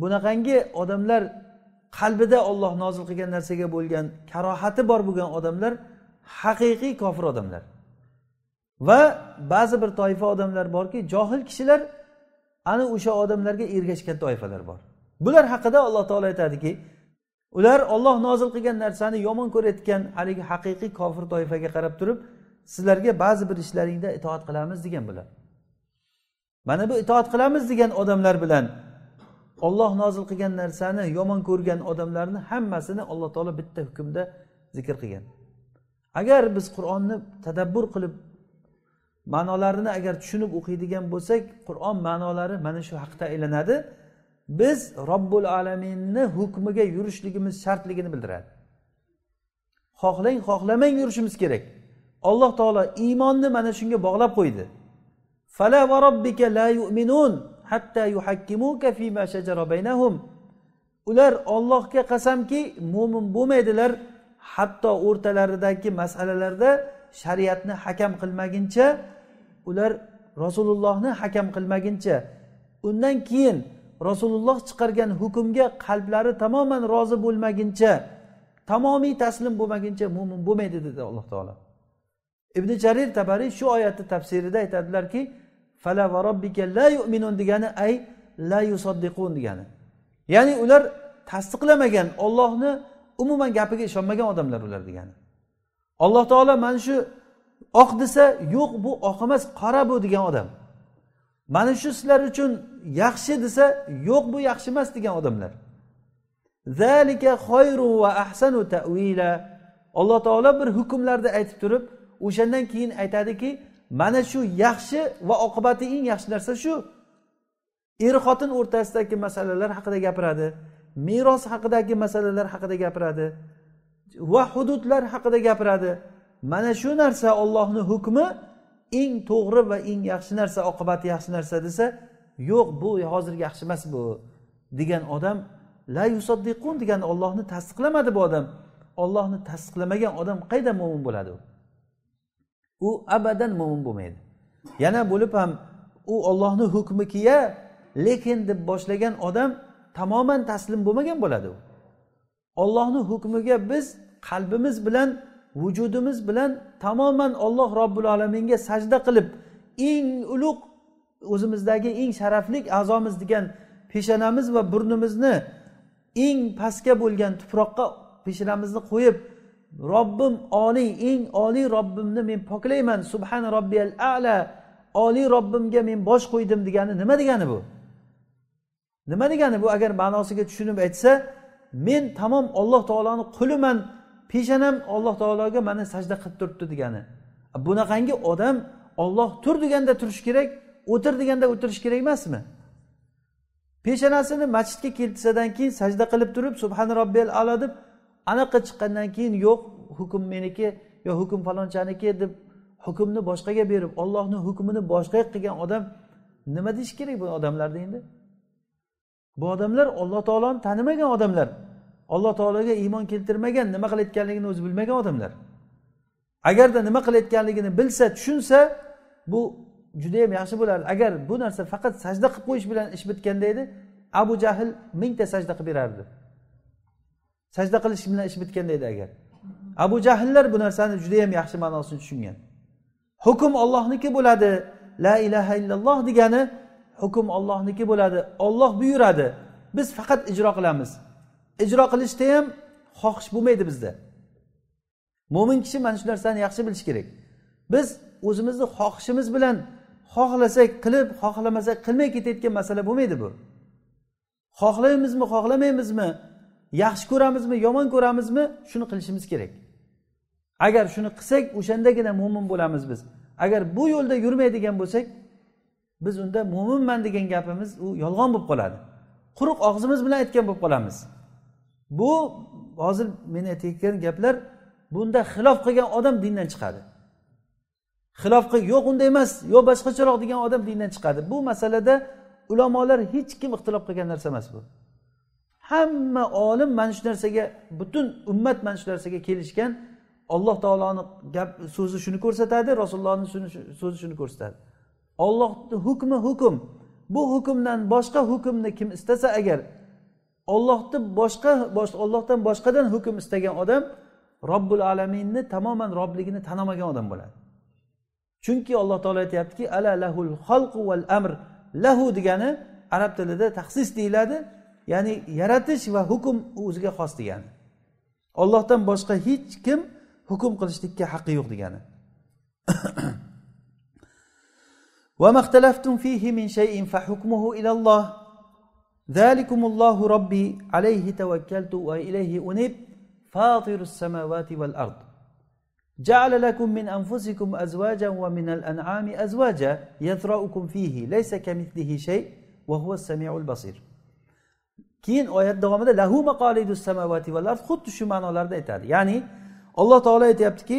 bunaqangi odamlar qalbida olloh nozil qilgan narsaga bo'lgan karohati bor bo'lgan odamlar haqiqiy kofir odamlar. Va ba'zi bir toifa odamlar borki johil kishilar ana o'sha odamlarga ergashgan toifalar bor. Bular haqida alloh taolo aytadiki ular olloh nozil qilgan narsani yomon ko'rayotgan haligi haqiqiy kofir toifaga qarab turib sizlarga ba'zi bir ishlaringda itoat qilamiz degan bular. Mana bu itoat qilamiz degan odamlar bilan olloh nozil qilgan narsani yomon ko'rgan odamlarni hammasini alloh taolo bitta hukmda zikr qilgan. Agar biz qur'onni tadabbur qilib ma'nolarini agar tushunib o'qiydigan bo'lsak qur'on ma'nolari mana shu haqda aylanadi. Biz robbul alaminni hukmiga yurishligimiz shartligini bildiradi. Xohlang xohlamang yurishimiz kerak. Alloh taolo iymonni mana shunga bog'lab qo'ydi. Fala va robbika la yu'minun hatta yuhakkimuka fima shajara baynahum. Ular ollohga qasamki mo'min bo'lmaydilar hatto o'rtalaridagi masalalarda shariatni hakam qilmaguncha ular rasulullohni hakam qilmaguncha undan keyin rasululloh chiqargan hukmga qalblari tamoman rozi bo'lmaguncha tamomiy taslim bo'lmaguncha mo'min bo'lmaydi dedi alloh taolo. Ibn jarir tabariy shu oyatni tafsirida aytadilarki fala va robbika la yu'minun degani ay la yusaddiqun degani. Ya'ni ular tasdiqlamagan ollohni umuman gapiga ishonmagan odamlar ular degani. Alloh taolo mana shu oq desa yo'q bu oq emas qora bu degan odam. Mana shu sizlar uchun yaxshi desa yo'q bu yaxshi emas degan odamlar. Zalika va ahsanu tavila alloh taolo bir hukmlarni aytib turib o'shandan keyin aytadiki mana shu yaxshi va oqibati eng yaxshi narsa shu. Er xotin o'rtasidagi masalalar haqida gapiradi meros haqidagi masalalar haqida gapiradi va hududlar haqida gapiradi. Mana shu narsa ollohni hukmi eng to'g'ri va eng yaxshi narsa oqibati yaxshi narsa desa yo'q bu hozir yaxshi emas bu degan odam la yusaddiqun degan ollohni tasdiqlamadi bu odam. Ollohni tasdiqlamagan odam qaydan mo'min bo'ladi u? U abadan mo'min bo'lmaydi. Yana bo'lib ham u ollohni hukmikiya lekin deb boshlagan odam tamoman taslim bo'lmagan bo'ladi u. Ollohni hukmiga biz qalbimiz bilan vujudimiz bilan tamoman olloh robbil alaminga sajda qilib eng ulug' o'zimizdagi eng sharafli a'zomiz degan peshonamiz va burnimizni eng pastga bo'lgan tuproqqa peshonamizni qo'yib robbim oliy eng oliy robbimni men poklayman subhana robbiyal ala oliy robbimga men bosh qo'ydim degani nima degani bu? Nima degani bu? Agar ma'nosiga tushunib aytsa men tamom olloh taoloni quliman peshonam olloh taologa mana sajda qilib turibdi degani. Bunaqangi odam olloh tur deganda turishi kerak o'tir deganda o'tirish kerak emasmi? Peshonasini masjidga keltirsadan keyin sajda qilib turib subhana robbiyal alo deb anaqa chiqqandan keyin yo'q hukm meniki yo hukm falonchaniki deb hukmni boshqaga berib ollohni hukmini boshqaga qilgan odam nima deyish kerak bu odamlarni endi? Bu odamlar olloh taoloni tanimagan odamlar. Alloh taologa iymon keltirmagan nima qilayotganligini o'zi bilmagan odamlar. Agarda nima qilayotganligini bilsa tushunsa bu judayam yaxshi bo'lardi. Agar bu narsa faqat sajda qilib qo'yish bilan ish bitganda edi abu jahl mingta sajda qilib berardi. Sajda qilish bilan ish bitganda edi agar. Abu jahllar bu narsani judayam yaxshi ma'nosini tushungan. Hukm ollohniki bo'ladi la ilaha illalloh degani hukm ollohniki bo'ladi. Olloh buyuradi biz faqat ijro qilamiz. Ijro qilishda ham xohish bo'lmaydi bizda. Mo'min kishi mana shu narsani yaxshi bilishi kerak. Biz o'zimizni xohishimiz bilan xohlasak qilib xohlamasak qilmay ketayotgan masala bo'lmaydi bu. Xohlaymizmi xohlamaymizmi yaxshi ko'ramizmi yomon ko'ramizmi shuni qilishimiz kerak. Agar shuni qilsak o'shandagina mo'min bo'lamiz biz. Agar bu yo'lda yurmaydigan bo'lsak biz unda mo'minman degan gapimiz u yolg'on bo'lib qoladi. Quruq og'zimiz bilan aytgan bo'lib qolamiz. Bu hozir men aytayotgan gaplar bunda xilof qilgan odam dindan chiqadi. Xilof qil yo'q unday emas yo boshqacharoq degan odam dindan chiqadi. Bu masalada ulamolar hech kim ixtilof qilgan narsa emas bu. Hamma olim mana shu narsaga butun ummat mana shu narsaga kelishgan alloh taoloni gap so'zi shuni ko'rsatadi rasulullohni so'zi shuni ko'rsatadi. Ollohni hukmi hukm bu hukmdan boshqa hukmni kim istasa agar ollohni boshqa ollohdan boshqadan hukm istagan odam robbul alaminni tamoman robligini tanamagan odam bo'ladi chunki alloh taolo aytyaptiki ala lahul xalqu val amr lahu degani arab tilida taxsis deyiladi ya'ni yaratish va hukm o'ziga xos degani ollohdan boshqa hech kim hukm qilishlikka haqqi yo'q degani وما اختلفتم فيه من شيء فحكمه إلى الله ذلكم الله ربي عليه توكلت وإليه أنب فاطر السماوات والأرض جعل لكم من أنفسكم أزواجا ومن الأنعام أزواجا يثرأكم فيه ليس كمثله شيء وهو السميع البصير keyin oyat davomida lahu maqolidus samavati val ard xuddi shu ma'nolarda aytadi ya'ni alloh taolo aytyaptiki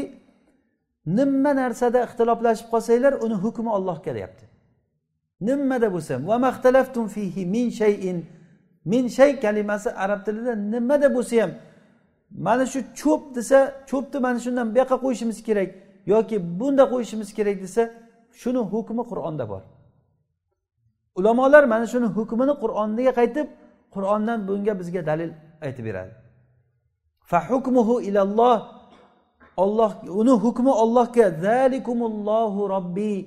nima narsada ixtiloflashib qolsanglar uni hukmi ollohga deyapti nimada bo'lsa va maxtalaftum fihi min shayin. Min shay kalimasi arab tilida nimada bo'lsa ham mana shu cho'p desa cho'pni mana shundan bu yoqqa qo'yishimiz kerak yoki bunda qo'yishimiz kerak desa shuni hukmi qur'onda bor. Ulamolar mana shuni hukmini qur'onga qaytib qur'ondan bunga bizga dalil aytib beradi. Fa hukmuhu ilalloh olloh uni hukmi ollohga zalikumullohu robbiy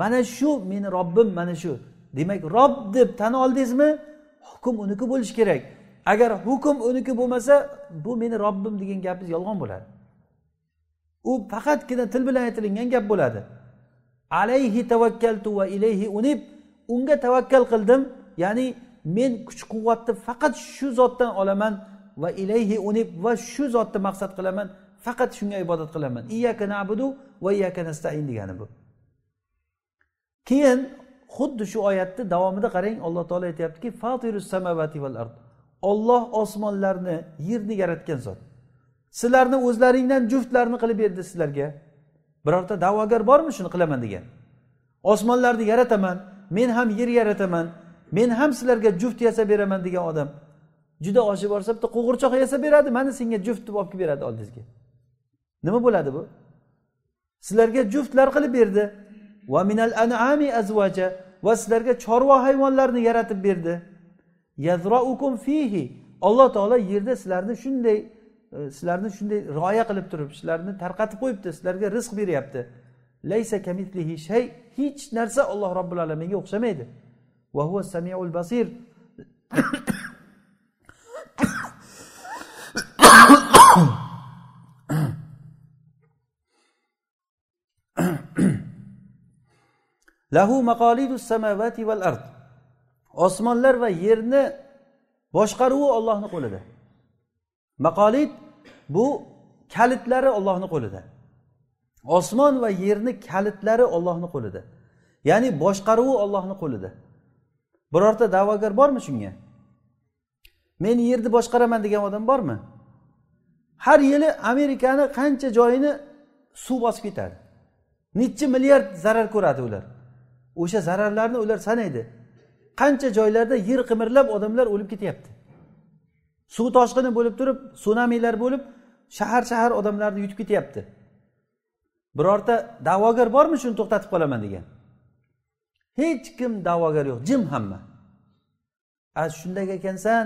mana shu meni robbim mana shu. Demak rob deb tan oldingizmi? Hukm uniki bo'lishi kerak. Agar hukm uniki bo'lmasa bu meni robbim degan gapingiz yolg'on bo'ladi. U faqatgina til bilan aytilingan gap bo'ladi. Alayhi tavakkaltu va ilayhi unib unga tavakkal qildim. Ya'ni men kuch quvvatni faqat shu zotdan olaman va ilayhi unib va shu zotni maqsad qilaman. Faqat shunga ibodat qilaman. Iyaka nabudu va iyaka nastain degani bu. Keyin xuddi shu oyatni davomida qarang alloh taolo aytyaptiki fatirus samavati val ard. Olloh osmonlarni yerni yaratgan zot. Sizlarni o'zlaringdan juftlarni qilib berdi sizlarga. Birorta da'vogar bormi shuni qilaman degan. Osmonlarni yarataman men ham yer yarataman men ham sizlarga juft yasab beraman degan odam. Juda oshib borsa bitta qo'g'irchoq yasab beradi mana senga juft deb olib kelib beradi oldingizga. Nima bo'ladi bu? Sizlarga juftlar qilib berdi va minal an'ami azvaja va sizlarga chorva hayvonlarni yaratib berdi. Yazroukum fihi. Alloh taolo yerda sizlarni shunday e, sizlarni shunday rioya qilib turib sizlarni tarqatib qo'yibdi sizlarga rizq beryapti. Laysa kamitlihi shay. Hech narsa alloh robbil alaminga o'xshamaydi. Va huva samiul basir. lahu maqolidus samavati val ard. Osmonlar va yerni boshqaruvi ollohni qo'lida. Maqolid bu kalitlari ollohni qo'lida. Osmon va yerni kalitlari ollohni qo'lida. Ya'ni boshqaruvi ollohni qo'lida. Birorta da'vogar bormi shunga? Men yerni boshqaraman degan odam bormi? Har yili amerikani qancha joyini suv bosib ketadi. Nechi milliard zarar ko'radi ular. O'sha zararlarni ular sanaydi. Qancha joylarda yer qimirlab odamlar o'lib ketyapti. Suv toshqini bo'lib turib sunamilar bo'lib shahar shahar odamlarni yutib ketyapti. Birorta da'vogar bormi shuni to'xtatib qolaman degan. Hech kim da'vogar yo'q jim hamma. A shunday ekansan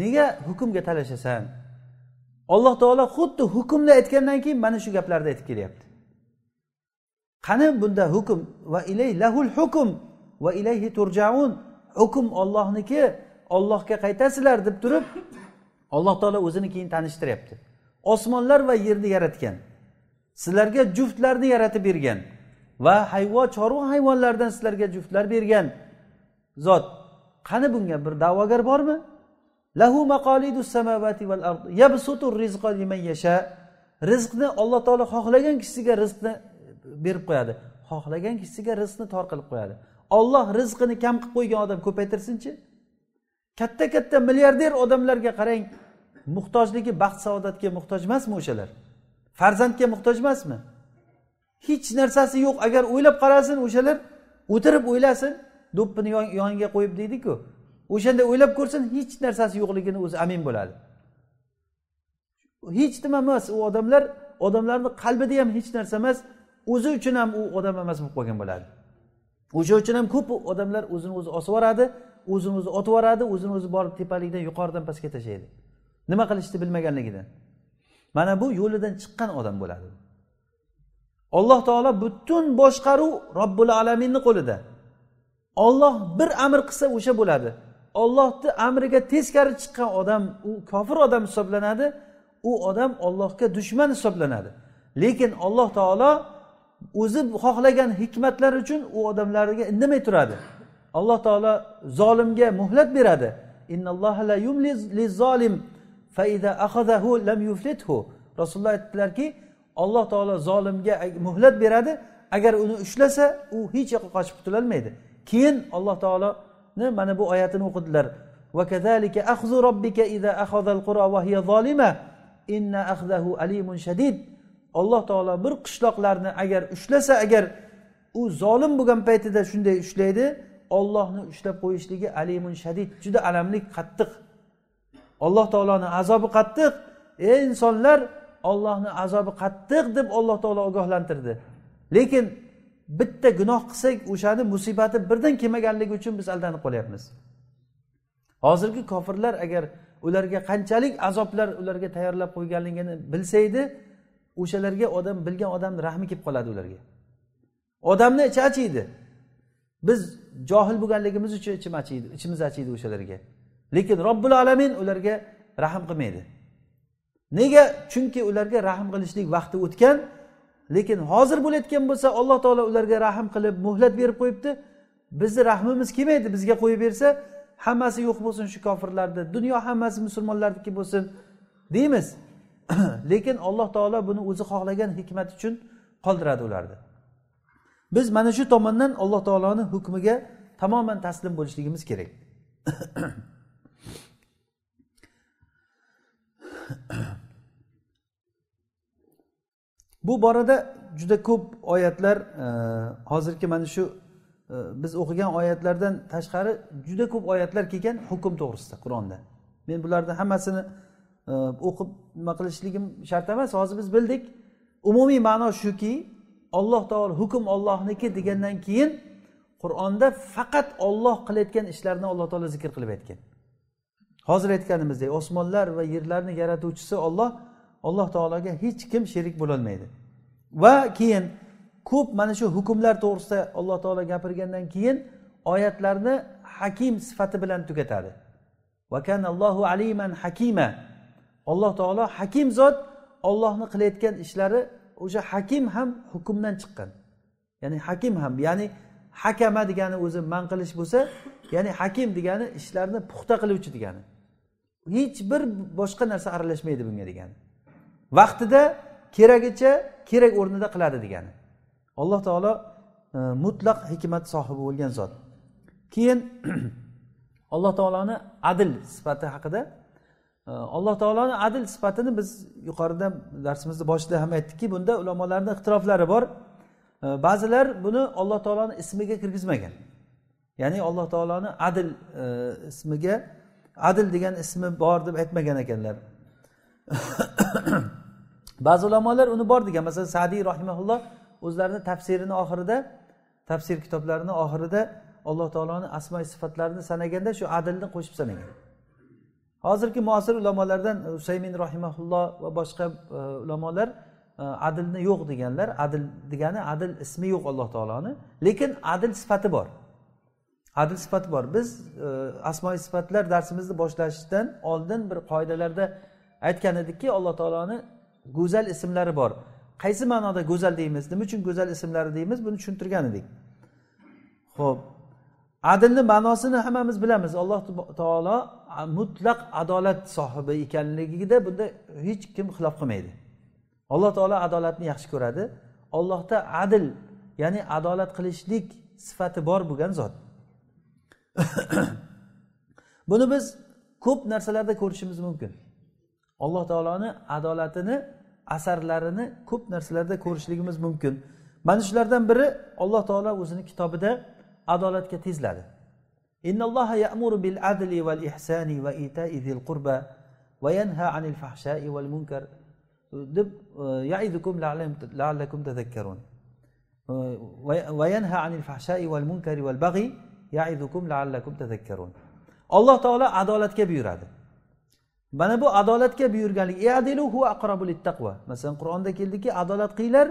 nega hukmga talashasan? Alloh taolo xuddi hukmni aytgandan keyin mana shu gaplarni aytib kelyapti. Qani bunda hukm? Va ilay lahul hukm. Va ilayhi turjaun. Hukm ollohniki ollohga qaytasizlar deb turib alloh taolo o'zini keyin tanishtiryapti. Osmonlar va yerni yaratgan. Sizlarga juftlarni yaratib bergan. Va hayvon chorva hayvonlardan sizlarga juftlar bergan zot. Qani bunga? Bir da'vogar bormi? Lahu maqalidus samawati val ard. Yabsutu rizqa liman yasha. Rizqni alloh taolo xohlagan kishiga rizqni berib qo'yadi. Xohlagan kishiga rizqni tor qilib qo'yadi. Olloh rizqini kam qilib qo'ygan odam ko'paytirsinchi. Katta katta milliarder odamlarga qarang muhtojligi baxt saodatga muhtoj emasmi o'shalar? Farzandga muhtoj emasmi? Hech narsasi yo'q. Agar o'ylab qarasin o'shalar o'tirib o'ylasin do'ppini yoniga qo'yib deydiku. O'shanda o'ylab ko'rsin hech narsasi yo'qligini o'zi amin bo'ladi. Hech nima emas. U odamlar odamlarni qalbida ham hech narsa emas. O'zi uchun ham u odam emas bo'lib qolgan bo'ladi. O'sha uchun ham ko'p odamlar o'zini o'zi osib yuboradi o'zini o'zi otib yuboradi o'zini o'zi borib tepalikdan yuqoridan pastga tashlaydi. Nima qilishni bilmaganligidan mana bu yo'lidan chiqqan odam bo'ladi. Alloh taolo butun boshqaruv robbil alaminni qo'lida. Olloh bir amr qilsa o'sha bo'ladi. Ollohni amriga teskari chiqqan odam u kofir odam hisoblanadi u odam ollohga dushman hisoblanadi. Lekin alloh taolo o'zi xohlagan hikmatlar uchun u odamlarga indamay turadi. Alloh taolo zolimga muhlat beradi. Rasululloh aytdilarki alloh taolo zolimga muhlat beradi. Agar uni ushlasa u hech yoqqa qochib qutulolmaydi. Keyin alloh taoloni mana bu oyatini o'qidilar. Alloh taolo bir qishloqlarni agar ushlasa agar u zolim bo'lgan paytida shunday ushlaydi ollohni ushlab qo'yishligi alimun shadid juda alamli qattiq. Alloh taoloni azobi qattiq. Ey insonlar ollohni azobi qattiq deb alloh taolo ogohlantirdi. Lekin bitta gunoh qilsak o'shani musibati birdan kelmaganligi uchun biz aldanib qolyapmiz. Hozirgi kofirlar agar ularga qanchalik azoblar ularga tayyorlab qo'yganligini bilsa edi o'shalarga odam bilgan odamni rahmi kelib qoladi ularga. Odamni ichi achiydi biz johil bo'lganligimiz uchun ichim achiydi ichimiz achiydi o'shalarga. Lekin robbil alamin ularga rahm qilmaydi. Nega? Chunki ularga rahm qilishlik vaqti o'tgan lekin hozir bo'layotgan bo'lsa alloh taolo ularga rahm qilib muhlat berib qo'yibdi. Bizni rahmimiz kelmaydi bizga qo'yib bersa hammasi yo'q bo'lsin shu kofirlarni. Dunyo hammasi musulmonlarniki bo'lsin deymiz. lekin alloh taolo buni o'zi xohlagan hikmat uchun qoldiradi ularni. Biz mana shu tomondan alloh taoloni hukmiga tamoman taslim bo'lishligimiz kerak. Bu borada juda ko'p oyatlar e, hozirgi mana shu e, biz o'qigan oyatlardan tashqari juda ko'p oyatlar kelgan hukm to'g'risida qur'onda. Men bularni hammasini o'qib nima qilishligim shart emas hozir biz bildik. Umumiy ma'no shuki olloh taolo hukm ollohniki degandan keyin qur'onda faqat olloh qilayotgan ishlarni alloh taolo zikr qilib aytgan. Hozir aytganimizdek osmonlar va yerlarni yaratuvchisi olloh alloh taologa hech kim sherik bo'lolmaydi. Va keyin ko'p mana shu hukmlar to'g'risida alloh taolo gapirgandan keyin oyatlarni hakim sifati bilan tugatadi. Allohu aliman hakima. Alloh taolo hakim zot ollohni qilayotgan ishlari o'sha hakim ham hukmdan chiqqan. Ya'ni hakim ham ya'ni hakama degani o'zi man qilish bo'lsa ya'ni hakim degani ishlarni puxta qiluvchi degani. Hech bir boshqa narsa aralashmaydi bunga degani. Vaqtida keragicha kerak o'rnida qiladi degani. Alloh taolo e, mutlaq hikmat sohibi bo'lgan zot. Keyin alloh taoloni adil sifati haqida alloh taoloni adil sifatini biz yuqorida darsimizni boshida ham aytdikki bunda ulamolarni ixtiroflari bor. Ba'zilar buni alloh taoloni ismiga kirgizmagan. Ya'ni alloh taoloni adil e, ismiga adil degan ismi bor deb aytmagan ekanlar. Ba'zi ulamolar uni bor degan. Masalan sadiy rahimaulloh o'zlarini tafsirini oxirida tafsir kitoblarini oxirida alloh taoloni asmo sifatlarini sanaganda shu adilni qo'shib sanagan. Hozirgi muasir ulamolardan e, usaymin rahimaulloh va boshqa e, ulamolar e, adilni yo'q deganlar adil degani adil ismi yo'q alloh taoloni lekin adil sifati bor. Adil sifati bor. Biz asmoi sifatlar darsimizni boshlashdan oldin bir qoidalarda aytgan edikki alloh taoloni go'zal ismlari bor. Qaysi ma'noda go'zal deymiz nima uchun go'zal ismlari deymiz buni tushuntirgan edik. Ho'p adilni ma'nosini hammamiz bilamiz. Alloh taolo mutlaq adolat sohibi ekanligida bunda hech kim xilof qilmaydi. Alloh taolo adolatni yaxshi ko'radi. Ollohda adil ya'ni adolat qilishlik sifati bor bo'lgan zot. Buni biz ko'p narsalarda ko'rishimiz mumkin. Alloh taoloni adolatini asarlarini ko'p narsalarda ko'rishligimiz mumkin. Mana shulardan biri alloh taolo o'zini kitobida adolatga tezladi. Innalloha ya'muru bil adli val ihsani va ita'i zil qurba va yanha anil fahsha'i val munkar. Deb e, yaidukum la'allakum tadhakkarun. E, va yanha anil fahsha'i val munkari val bag'i yaidukum la'allakum tadhakkarun. Alloh taolo adolatga buyuradi. Mana bu adolatga buyurganlik masalan qur'onda keldiki adolat qilinglar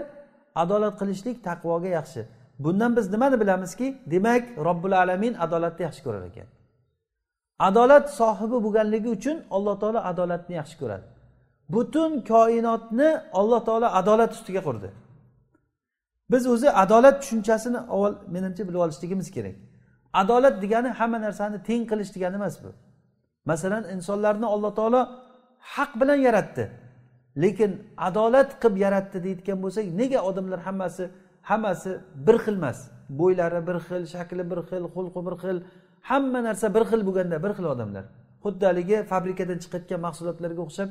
adolat qilishlik taqvoga yaxshi. Bundan biz nimani bilamizki demak robbil alamin adolatni yaxshi ko'rar ekan. Adolat sohibi bo'lganligi uchun alloh taolo adolatni yaxshi ko'radi. Butun koinotni alloh taolo adolat ustiga qurdi. Biz o'zi adolat tushunchasini avval menimcha bilib olishligimiz kerak. Adolat degani hamma narsani teng qilish degani emas bu. Masalan insonlarni alloh taolo haq bilan yaratdi. Lekin adolat qilib yaratdi deyotgan bo'lsak nega odamlar hammasi hammasi bir xil emas. Bo'ylari bir xil shakli bir xil xulqi bir xil. Hamma narsa bir xil bo'lganda bir xil odamlar. Xuddi haligi fabrikadan chiqayotgan mahsulotlarga o'xshab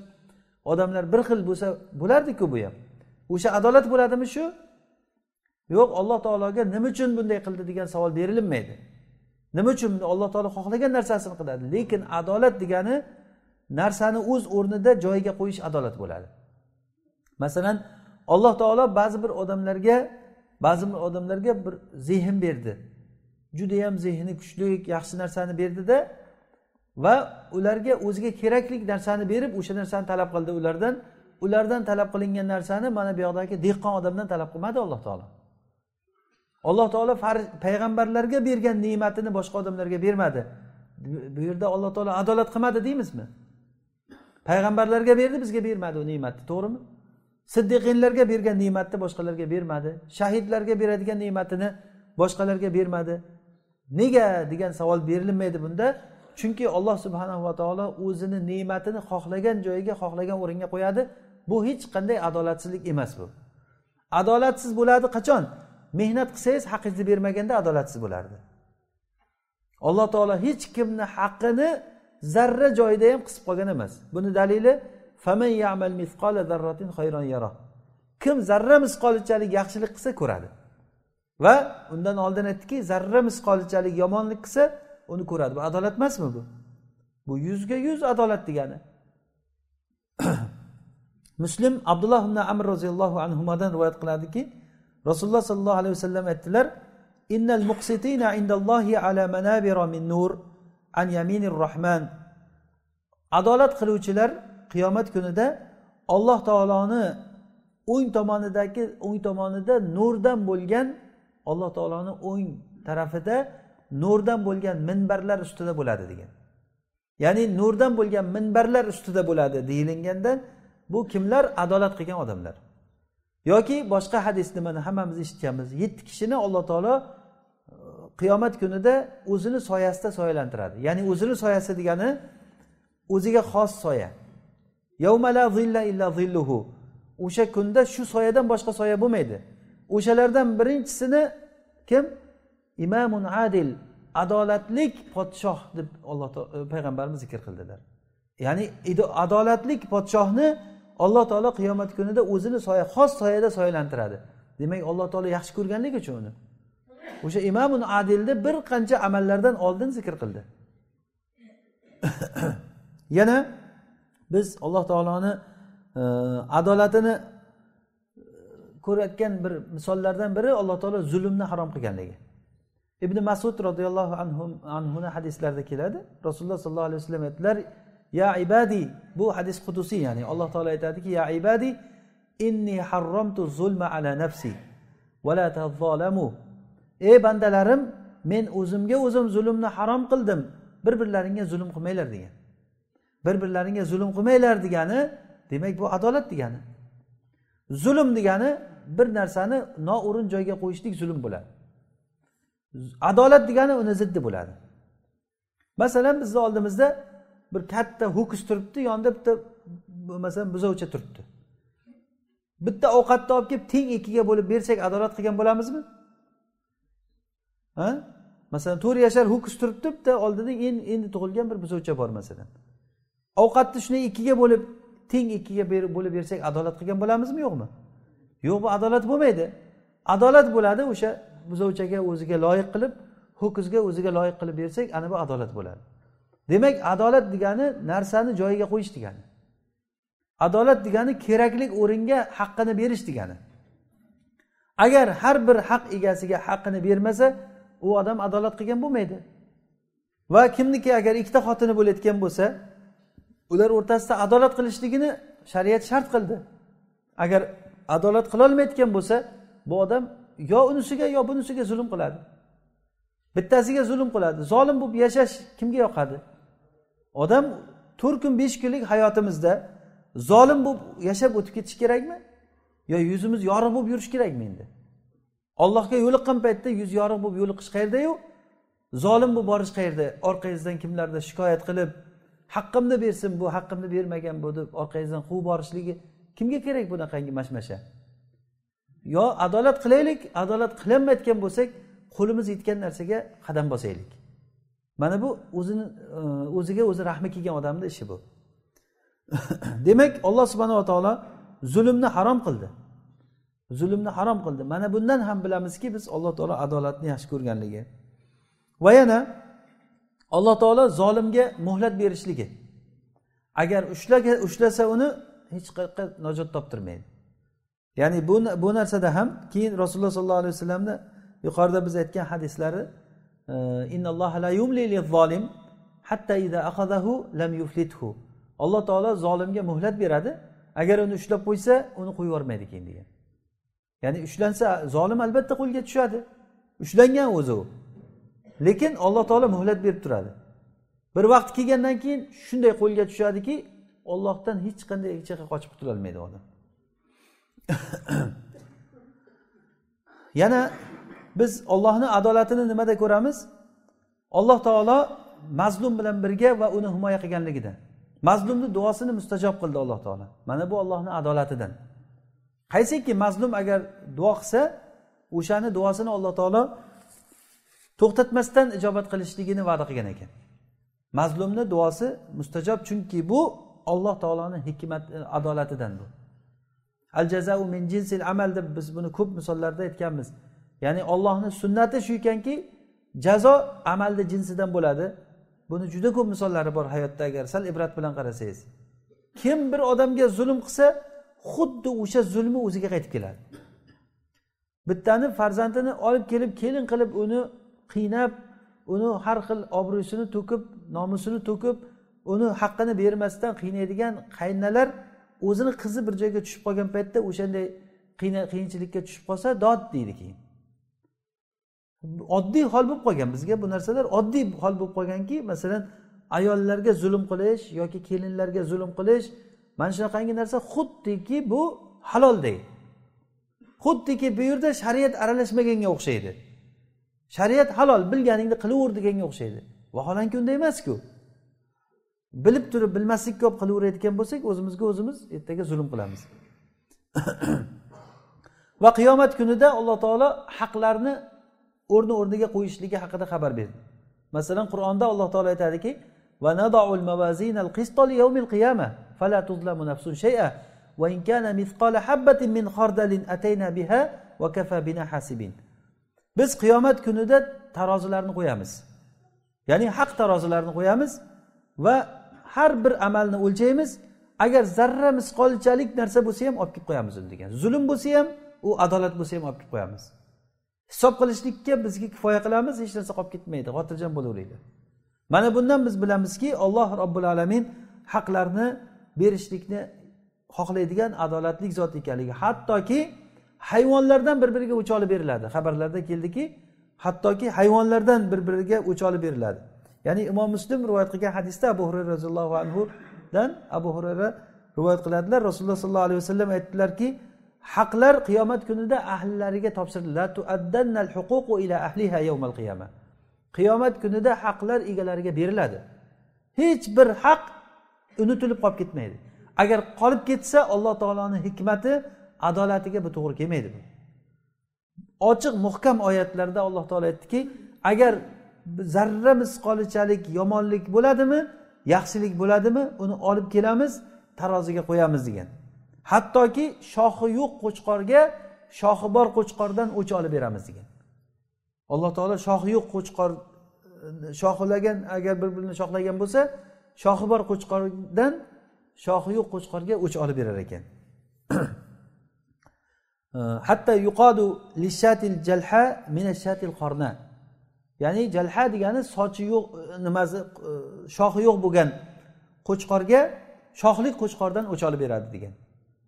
odamlar bir xil bo'lsa bo'lardiku bu ham. O'sha adolat bo'ladimi shu? Yo'q alloh taologa nima uchun bunday qildi degan savol berilinmaydi. Nima uchun alloh taolo xohlagan narsasini qiladi? Lekin adolat degani narsani o'z o'rnida joyiga qo'yish adolat bo'ladi. Masalan alloh taolo ba'zi bir odamlarga ba'zi bir odamlarga bir zehn berdi. Judayam zehni kuchli yaxshi narsani berdida va ularga o'ziga kerakli narsani berib o'sha narsani talab qildi ulardan. Ulardan talab qilingan narsani mana bu yoqdagi dehqon odamdan talab qilmadi alloh taolo. Alloh taolo payg'ambarlarga bergan ne'matini boshqa odamlarga bermadi. Bu yerda alloh taolo adolat qilmadi deymizmi? Payg'ambarlarga berdi bizga bermadi u ne'matni to'g'rimi? Siddiqinlarga bergan ne'matni boshqalarga bermadi. Shahidlarga beradigan ne'matini boshqalarga bermadi. Nega degan savol berilmaydi bunda. Chunki alloh subhanava taolo o'zini ne'matini xohlagan joyiga xohlagan o'ringa qo'yadi. Bu hech qanday adolatsizlik emas bu. Adolatsiz bo'ladi qachon? Mehnat qilsangiz haqingizni bermaganda adolatsiz bo'lardi. Alloh taolo hech kimni haqqini zarra joyida ham qisib qolgan emas. Buni dalili kim zarra misqolichalik yaxshilik qilsa ko'radi. Va undan oldin aytdiki zarra misqolichalik yomonlik qilsa uni ko'radi. Bu adolat emasmi bu? Bu yuzga yuz adolat degani. Muslim abdulloh ibn amr roziyallohu anhudan rivoyat qiladiki rasululloh sollallohu alayhi vasallam aytdilar innal muqsitina indallohi ala manabira min nur an yaminir rohman adolat qiluvchilar qiyomat kunida alloh taoloni o'ng tomonidagi o'ng tomonida nurdan bo'lgan alloh taoloni o'ng tarafida nurdan bo'lgan minbarlar ustida bo'ladi degan. Ya'ni nurdan bo'lgan minbarlar ustida bo'ladi deyilganda bu kimlar? Adolat qilgan odamlar. Yoki boshqa hadisni mana hammamiz eshitganmiz. Yetti kishini alloh taolo e, qiyomat kunida o'zini soyasida soyalantiradi. Ya'ni o'zini soyasi degani o'ziga xos soya. O'sha kunda shu soyadan boshqa soya bo'lmaydi. O'shalardan birinchisini kim? Imamun adil adolatlik podshoh deb alloh e, payg'ambarimiz zikr qildilar. Ya'ni adolatlik podshohni alloh taolo qiyomat kunida o'zini soya xos soyada soyalantiradi. Demak alloh taolo yaxshi ko'rganligi uchun uni. O'sha imamun adilni bir qancha amallardan oldin zikr qildi. Yana biz alloh taoloni e, adolatini e, ko'rayotgan bir misollardan biri alloh taolo zulmni harom qilganligi. Ibn masud roziyallohu anhu anhuni hadislarida keladi. Rasululloh sollallohu alayhi vasallam aytdilar ya ibadi bu hadis qudusiy ya'ni alloh taolo aytadiki ya ibadi inni harromtu zulma ala nafsi va la tazzolamu ey bandalarim men o'zimga o'zim zulmni harom qildim bir birlaringga zulm qilmanglar degan. Bir birlaringga zulm qilmanglar degani demak bu adolat degani. Zulm degani bir narsani noo'rin joyga qo'yishlik zulm bo'ladi. Adolat degani uni ziddi bo'ladi. Masalan bizni oldimizda bir katta ho'kiz turibdi yonida bitta masalan buzovcha turibdi. Bitta ovqatni olib kelib teng ikkiga bo'lib bersak adolat qilgan bo'lamizmi? Ha? Masalan to'rt yashar ho'kiz turibdi bitta oldida endi endi tug'ilgan bir buzovcha bor masalan. Ovqatni shunday ikkiga bo'lib teng ikkiga bo'lib bersak adolat qilgan bo'lamizmi yo'qmi? Yo'q bu adolat bo'lmaydi. Adolat bo'ladi o'sha buzovchaga o'ziga loyiq qilib ho'kizga o'ziga loyiq qilib bersak ana bu adolat bo'ladi. Demak adolat degani narsani joyiga qo'yish degani. Adolat degani kerakli o'ringa haqqini berish degani. Agar har bir haq egasiga haqqini bermasa u odam adolat qilgan bo'lmaydi. Va kimniki agar ikkita xotini bo'layotgan bo'lsa ular o'rtasida adolat qilishligini shariat shart qildi. Agar adolat qilolmayotgan bo'lsa bu odam yo unisiga yo bunisiga zulm qiladi. Bittasiga zulm qiladi. Zolim bo'lib yashash kimga yoqadi? Odam to'rt kun besh kunlik hayotimizda zolim bo'lib yashab o'tib ketish kerakmi? Yo yuzimiz yorug' bo'lib yurish kerakmi endi? Ollohga yo'liqqan paytda yuz yorug' bo'lib yo'liqish qayerdayu? Zolim bo'lib borish qayerda? Orqangizdan kimlardir shikoyat qilib haqqimni bersin bu haqqimni bermagan bu deb orqangizdan quvib borishligi kimga kerak bunaqangi mashmasha? Yo adolat qilaylik adolat qilolmayotgan bo'lsak qo'limiz yetgan narsaga qadam bosaylik. Mana bu o'zini e, o'ziga o'zi rahmi kelgan odamni ishi bu. Demak alloh subhanava taolo zulmni harom qildi. Zulmni harom qildi. Mana bundan ham bilamizki biz alloh taolo adolatni yaxshi ko'rganligi. Va yana alloh taolo zolimga muhlat berishligi. Agar ushlaga ushlasa uni hech qayoqqa najot toptirmaydi. Ya'ni bu bu narsada ham keyin rasululloh sollallohu alayhi vasallamni yuqorida biz aytgan hadislari e, alloh taolo zolimga muhlat beradi. Agar uni ushlab qo'ysa uni qo'yib yubormaydi keyin degan. Ya'ni ushlansa zolim albatta qo'lga tushadi. Ushlangan o'zi u. lekin alloh taolo muhlat berib turadi. Bir vaqt kelgandan keyin shunday qo'lga tushadiki ollohdan hech qanday hech yoqqa qochib qutulolmaydi odam. Yana biz ollohni adolatini nimada ko'ramiz? Alloh taolo mazlum bilan birga va uni himoya qilganligida mazlumni duosini mustajob qildi alloh taolo. Mana bu ollohni adolatidan. Qaysiki mazlum agar duo qilsa o'shani duosini alloh taolo to'xtatmasdan ijobat qilishligini va'da qilgan ekan. Mazlumni duosi mustajob chunki bu alloh taoloni hikmat e, adolatidan bu. Al jazau min jinsil amal deb biz buni ko'p misollarda aytganmiz. Ya'ni ollohni sunnati shu ekanki jazo amalni jinsidan bo'ladi. Buni juda ko'p misollari bor hayotda agar sal ibrat bilan qarasangiz. Kim bir odamga zulm qilsa xuddi o'sha zulmi o'ziga qaytib keladi. Bittani farzandini olib kelib kelin qilib uni qiynab uni har xil obro'sini to'kib nomusini to'kib uni haqqini bermasdan qiynaydigan qaynalar o'zini qizi bir joyga tushib qolgan paytda o'shanday qiyinchilikka tushib qolsa dod deydi keyin. Oddiy hol bo'lib qolgan bizga bu narsalar oddiy hol bo'lib qolganki masalan ayollarga zulm qilish yoki kelinlarga zulm qilish mana shunaqangi narsa xuddiki bu halolday xuddiki bu yerda shariat aralashmaganga o'xshaydi. Shariat halol bilganingni qilaver deganga o'xshaydi. Vaholanki unday emasku. Bilib turib bilmaslikka olib qilaverayotgan bo'lsak o'zimizga o'zimiz ertaga zulm qilamiz. Va qiyomat kunida alloh taolo haqlarni o'rni o'rniga qo'yishligi haqida xabar berdi. Masalan qur'onda alloh taolo aytadiki biz qiyomat kunida tarozilarni qo'yamiz. Ya'ni haq tarozilarni qo'yamiz va har bir amalni o'lchaymiz agar zarra misqolchalik narsa bo'lsa ham olib kelib qo'yamiz uni degan. Zulm bo'lsa ham u adolat bo'lsa ham olib kelib qo'yamiz. Hisob qilishlikka bizga kifoya qilamiz hech narsa qolib ketmaydi xotirjam bo'laveraylik mana bundan biz bilamizki alloh robbil alamin haqlarni berishlikni xohlaydigan adolatli zot ekanligi. Hattoki hayvonlardan bir biriga o'ch olib beriladi. Xabarlarda keldiki hattoki hayvonlardan bir biriga o'ch olib beriladi. Ya'ni imom muslim rivoyat qilgan hadisda abu hurayra roziyallohu anhudan abu hurayra rivoyat qiladilar. Rasululloh sollallohu alayhi vasallam aytdilarki haqlar qiyomat kunida ahllariga topshiriladi qiyomat kunida haqlar egalariga beriladi. Hech bir haq unutilib qolib ketmaydi. Agar qolib ketsa alloh taoloni hikmati adolatiga bu to'g'ri kelmaydi bu. Ochiq muhkam oyatlarda alloh taolo aytdiki agar zarra misqolichalik yomonlik bo'ladimi yaxshilik bo'ladimi uni olib kelamiz taroziga qo'yamiz degan. Hattoki shoxi yo'q qo'chqorga shoxi bor qo'chqordan o'ch olib beramiz degan. Alloh taolo shoxi yo'q qo'chqor shoxilagan agar bir birini shoxlagan bo'lsa shoxi bor qo'chqordan shoxi yo'q qo'chqorga o'ch olib berar ekan. Э, hatta yuqodu lishatil jalha minashatil qorna. Ya'ni jalha degani sochi yo'q e, nimasi e, shoxi yo'q bo'lgan qo'chqorga shoxli qo'chqordan o'ch olib beradi degan.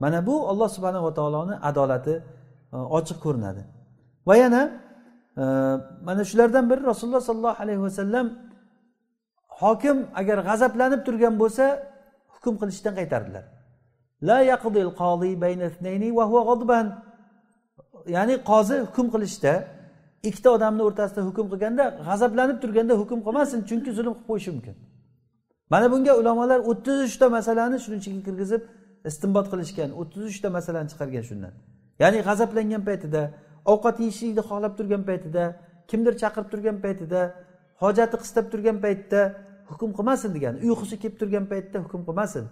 Mana bu alloh subhanava taoloni adolati e, ochiq ko'rinadi. Va yana mana shulardan biri rasululloh sollallohu alayhi vasallam hokim agar g'azablanib turgan bo'lsa hukm qilishdan qaytardilar. La yaqdil bayna va huwa ya'ni qozi hukm qilishda ikkita odamni o'rtasida hukm qilganda g'azablanib turganda hukm qilmasin chunki zulm qilib qo'yishi mumkin. Mana bunga ulamolar o'ttiz uchta masalani shuning ichiga kirgizib istinbot qilishgan o'ttiz uchta masalani chiqargan shundan. Ya'ni g'azablangan paytida ovqat yeyishlikni xohlab turgan paytida kimdir chaqirib turgan paytida hojati qistab turgan paytda hukm qilmasin degani uyqusi kelib turgan paytda hukm qilmasin.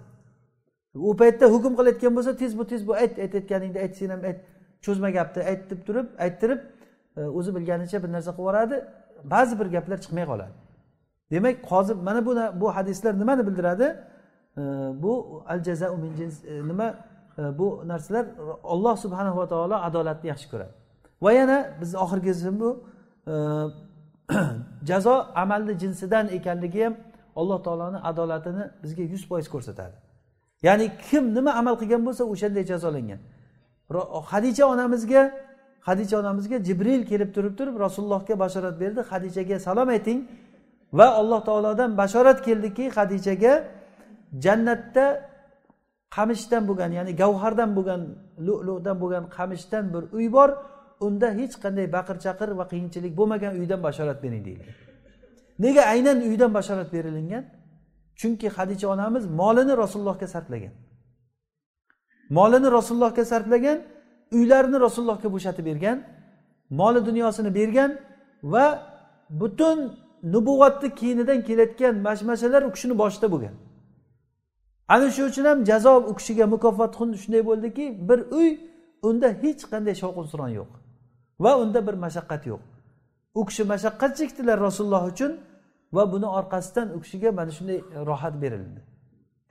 U paytda hukm qilayotgan bo'lsa tez bu tez bu ayt aytayotganingni ayt sen ham ayt. Cho'zma gapni aytib turib ayttirib e, o'zi bilganicha bir narsa qilib yuboradi. Ba'zi bir gaplar chiqmay qoladi. Demak qozi mana bu bu hadislar nimani bildiradi? E, bu al jazau min jins e, nima? Bu narsalar olloh subhanahu va taolo adolatni yaxshi ko'radi. Va yana bizni oxirgisi bu jazo amalni jinsidan ekanligi ham alloh taoloni adolatini bizga yuz foiz ko'rsatadi. Ya'ni kim nima amal qilgan bo'lsa o'shanday jazolangan. Hadicha onamizga hadicha onamizga jibril kelib turib turib rasulullohga bashorat berdi. Hadichaga salom ayting. Va alloh taolodan bashorat keldiki hadichaga jannatda qamishdan bo'lgan ya'ni gavhardan bo'lgan lu'ludan bo'lgan qamishdan bir uy bor. Unda hech qanday baqir chaqir va qiyinchilik bo'lmagan uydan bashorat bering deyilgan nega aynan uydan bashorat berilingan? Chunki hadicha onamiz molini rasulullohga sarflagan. Molini rasulullohga sarflagan uylarini rasulullohga bo'shatib bergan moli dunyosini bergan va butun nubuvatni keyinidan kelayotgan mashmashalar u kishini boshida bo'lgan. Ana shu uchun ham jazo u kishiga mukofot xuddi shunday bo'ldiki bir uy unda hech qanday shovqin suron yo'q va unda bir mashaqqat yo'q. U kishi mashaqqat chekdilar rasululloh uchun va buni orqasidan u kishiga mana shunday rohat berildi.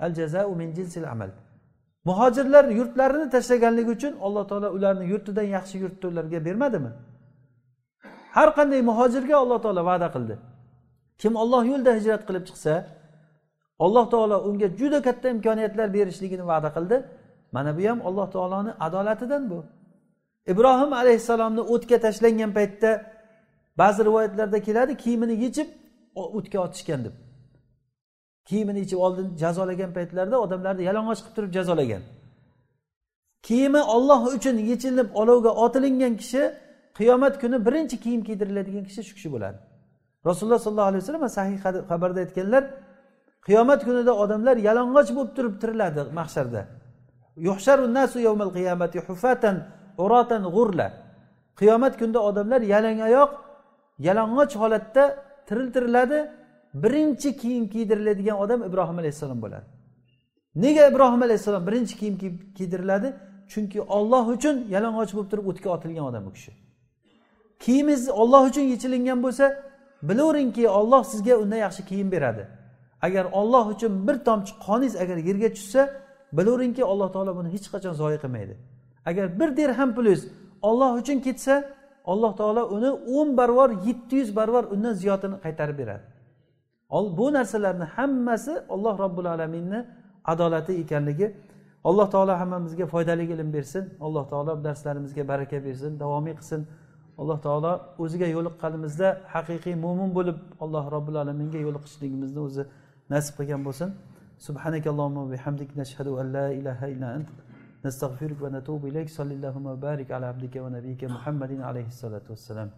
Al jazau min jinsil amal. Muhojirlar yurtlarini tashlaganligi uchun alloh taolo ularni yurtidan yaxshi yurtni ularga bermadimi? Har qanday muhojirga alloh taolo va'da qildi. Kim olloh yo'lida hijrat qilib chiqsa alloh taolo unga juda katta imkoniyatlar berishligini va'da qildi. Mana bu ham alloh taoloni adolatidan bu. Ibrohim alayhissalomni o'tga tashlangan paytda ba'zi rivoyatlarda keladi kiyimini yechib o'tga otishgan deb. Kiyimini yechib oldin jazolagan paytlarida odamlarni yalang'och qilib turib jazolagan. Kiyimi olloh uchun yechilib olovga otilingan kishi qiyomat kuni birinchi kiyim kiydiriladigan kishi shu kishi bo'ladi. Rasululloh sollallohu alayhi vasallam sahih xabarda aytganlar qiyomat kunida odamlar yalang'och bo'lib turib tiriladi mahsharda. Qiyomat kunida odamlar yalang oyoq yalang'och holatda tiriltiriladi birinchi kiyim kiydiriladigan odam ibrohim alayhissalom bo'ladi. Nega ibrohim alayhissalom birinchi kiyim kiydiriladi? Chunki olloh uchun yalang'och bo'lib turib o'tga otilgan odam u kishi. Kiyimingiz olloh uchun yechilingan bo'lsa bilaveringki olloh sizga undan yaxshi kiyim beradi. Agar olloh uchun bir tomchi qoningiz agar yerga tushsa bilaveringki alloh taolo buni hech qachon zoyi qilmaydi. Agar bir dirham pulingiz olloh uchun ketsa alloh taolo uni o'n barobar yetti yuz barobar undan ziyodini qaytarib beradi. bu narsalarni hammasi olloh robbil alaminni adolati ekanligi alloh taolo hammamizga foydali ilm bersin alloh taolo darslarimizga baraka bersin davomiy qilsin alloh taolo o'ziga yo'liqqanimizda haqiqiy mo'min bo'lib alloh robbil alaminga yo'liqishligimizni o'zi nasib qilgan bo'lsin سبحانك اللهم وبحمدك نشهد أن لا إله إلا أنت نستغفرك ونتوب إليك صلى اللهم وبارك على عبدك ونبيك محمد عليه الصلاة والسلام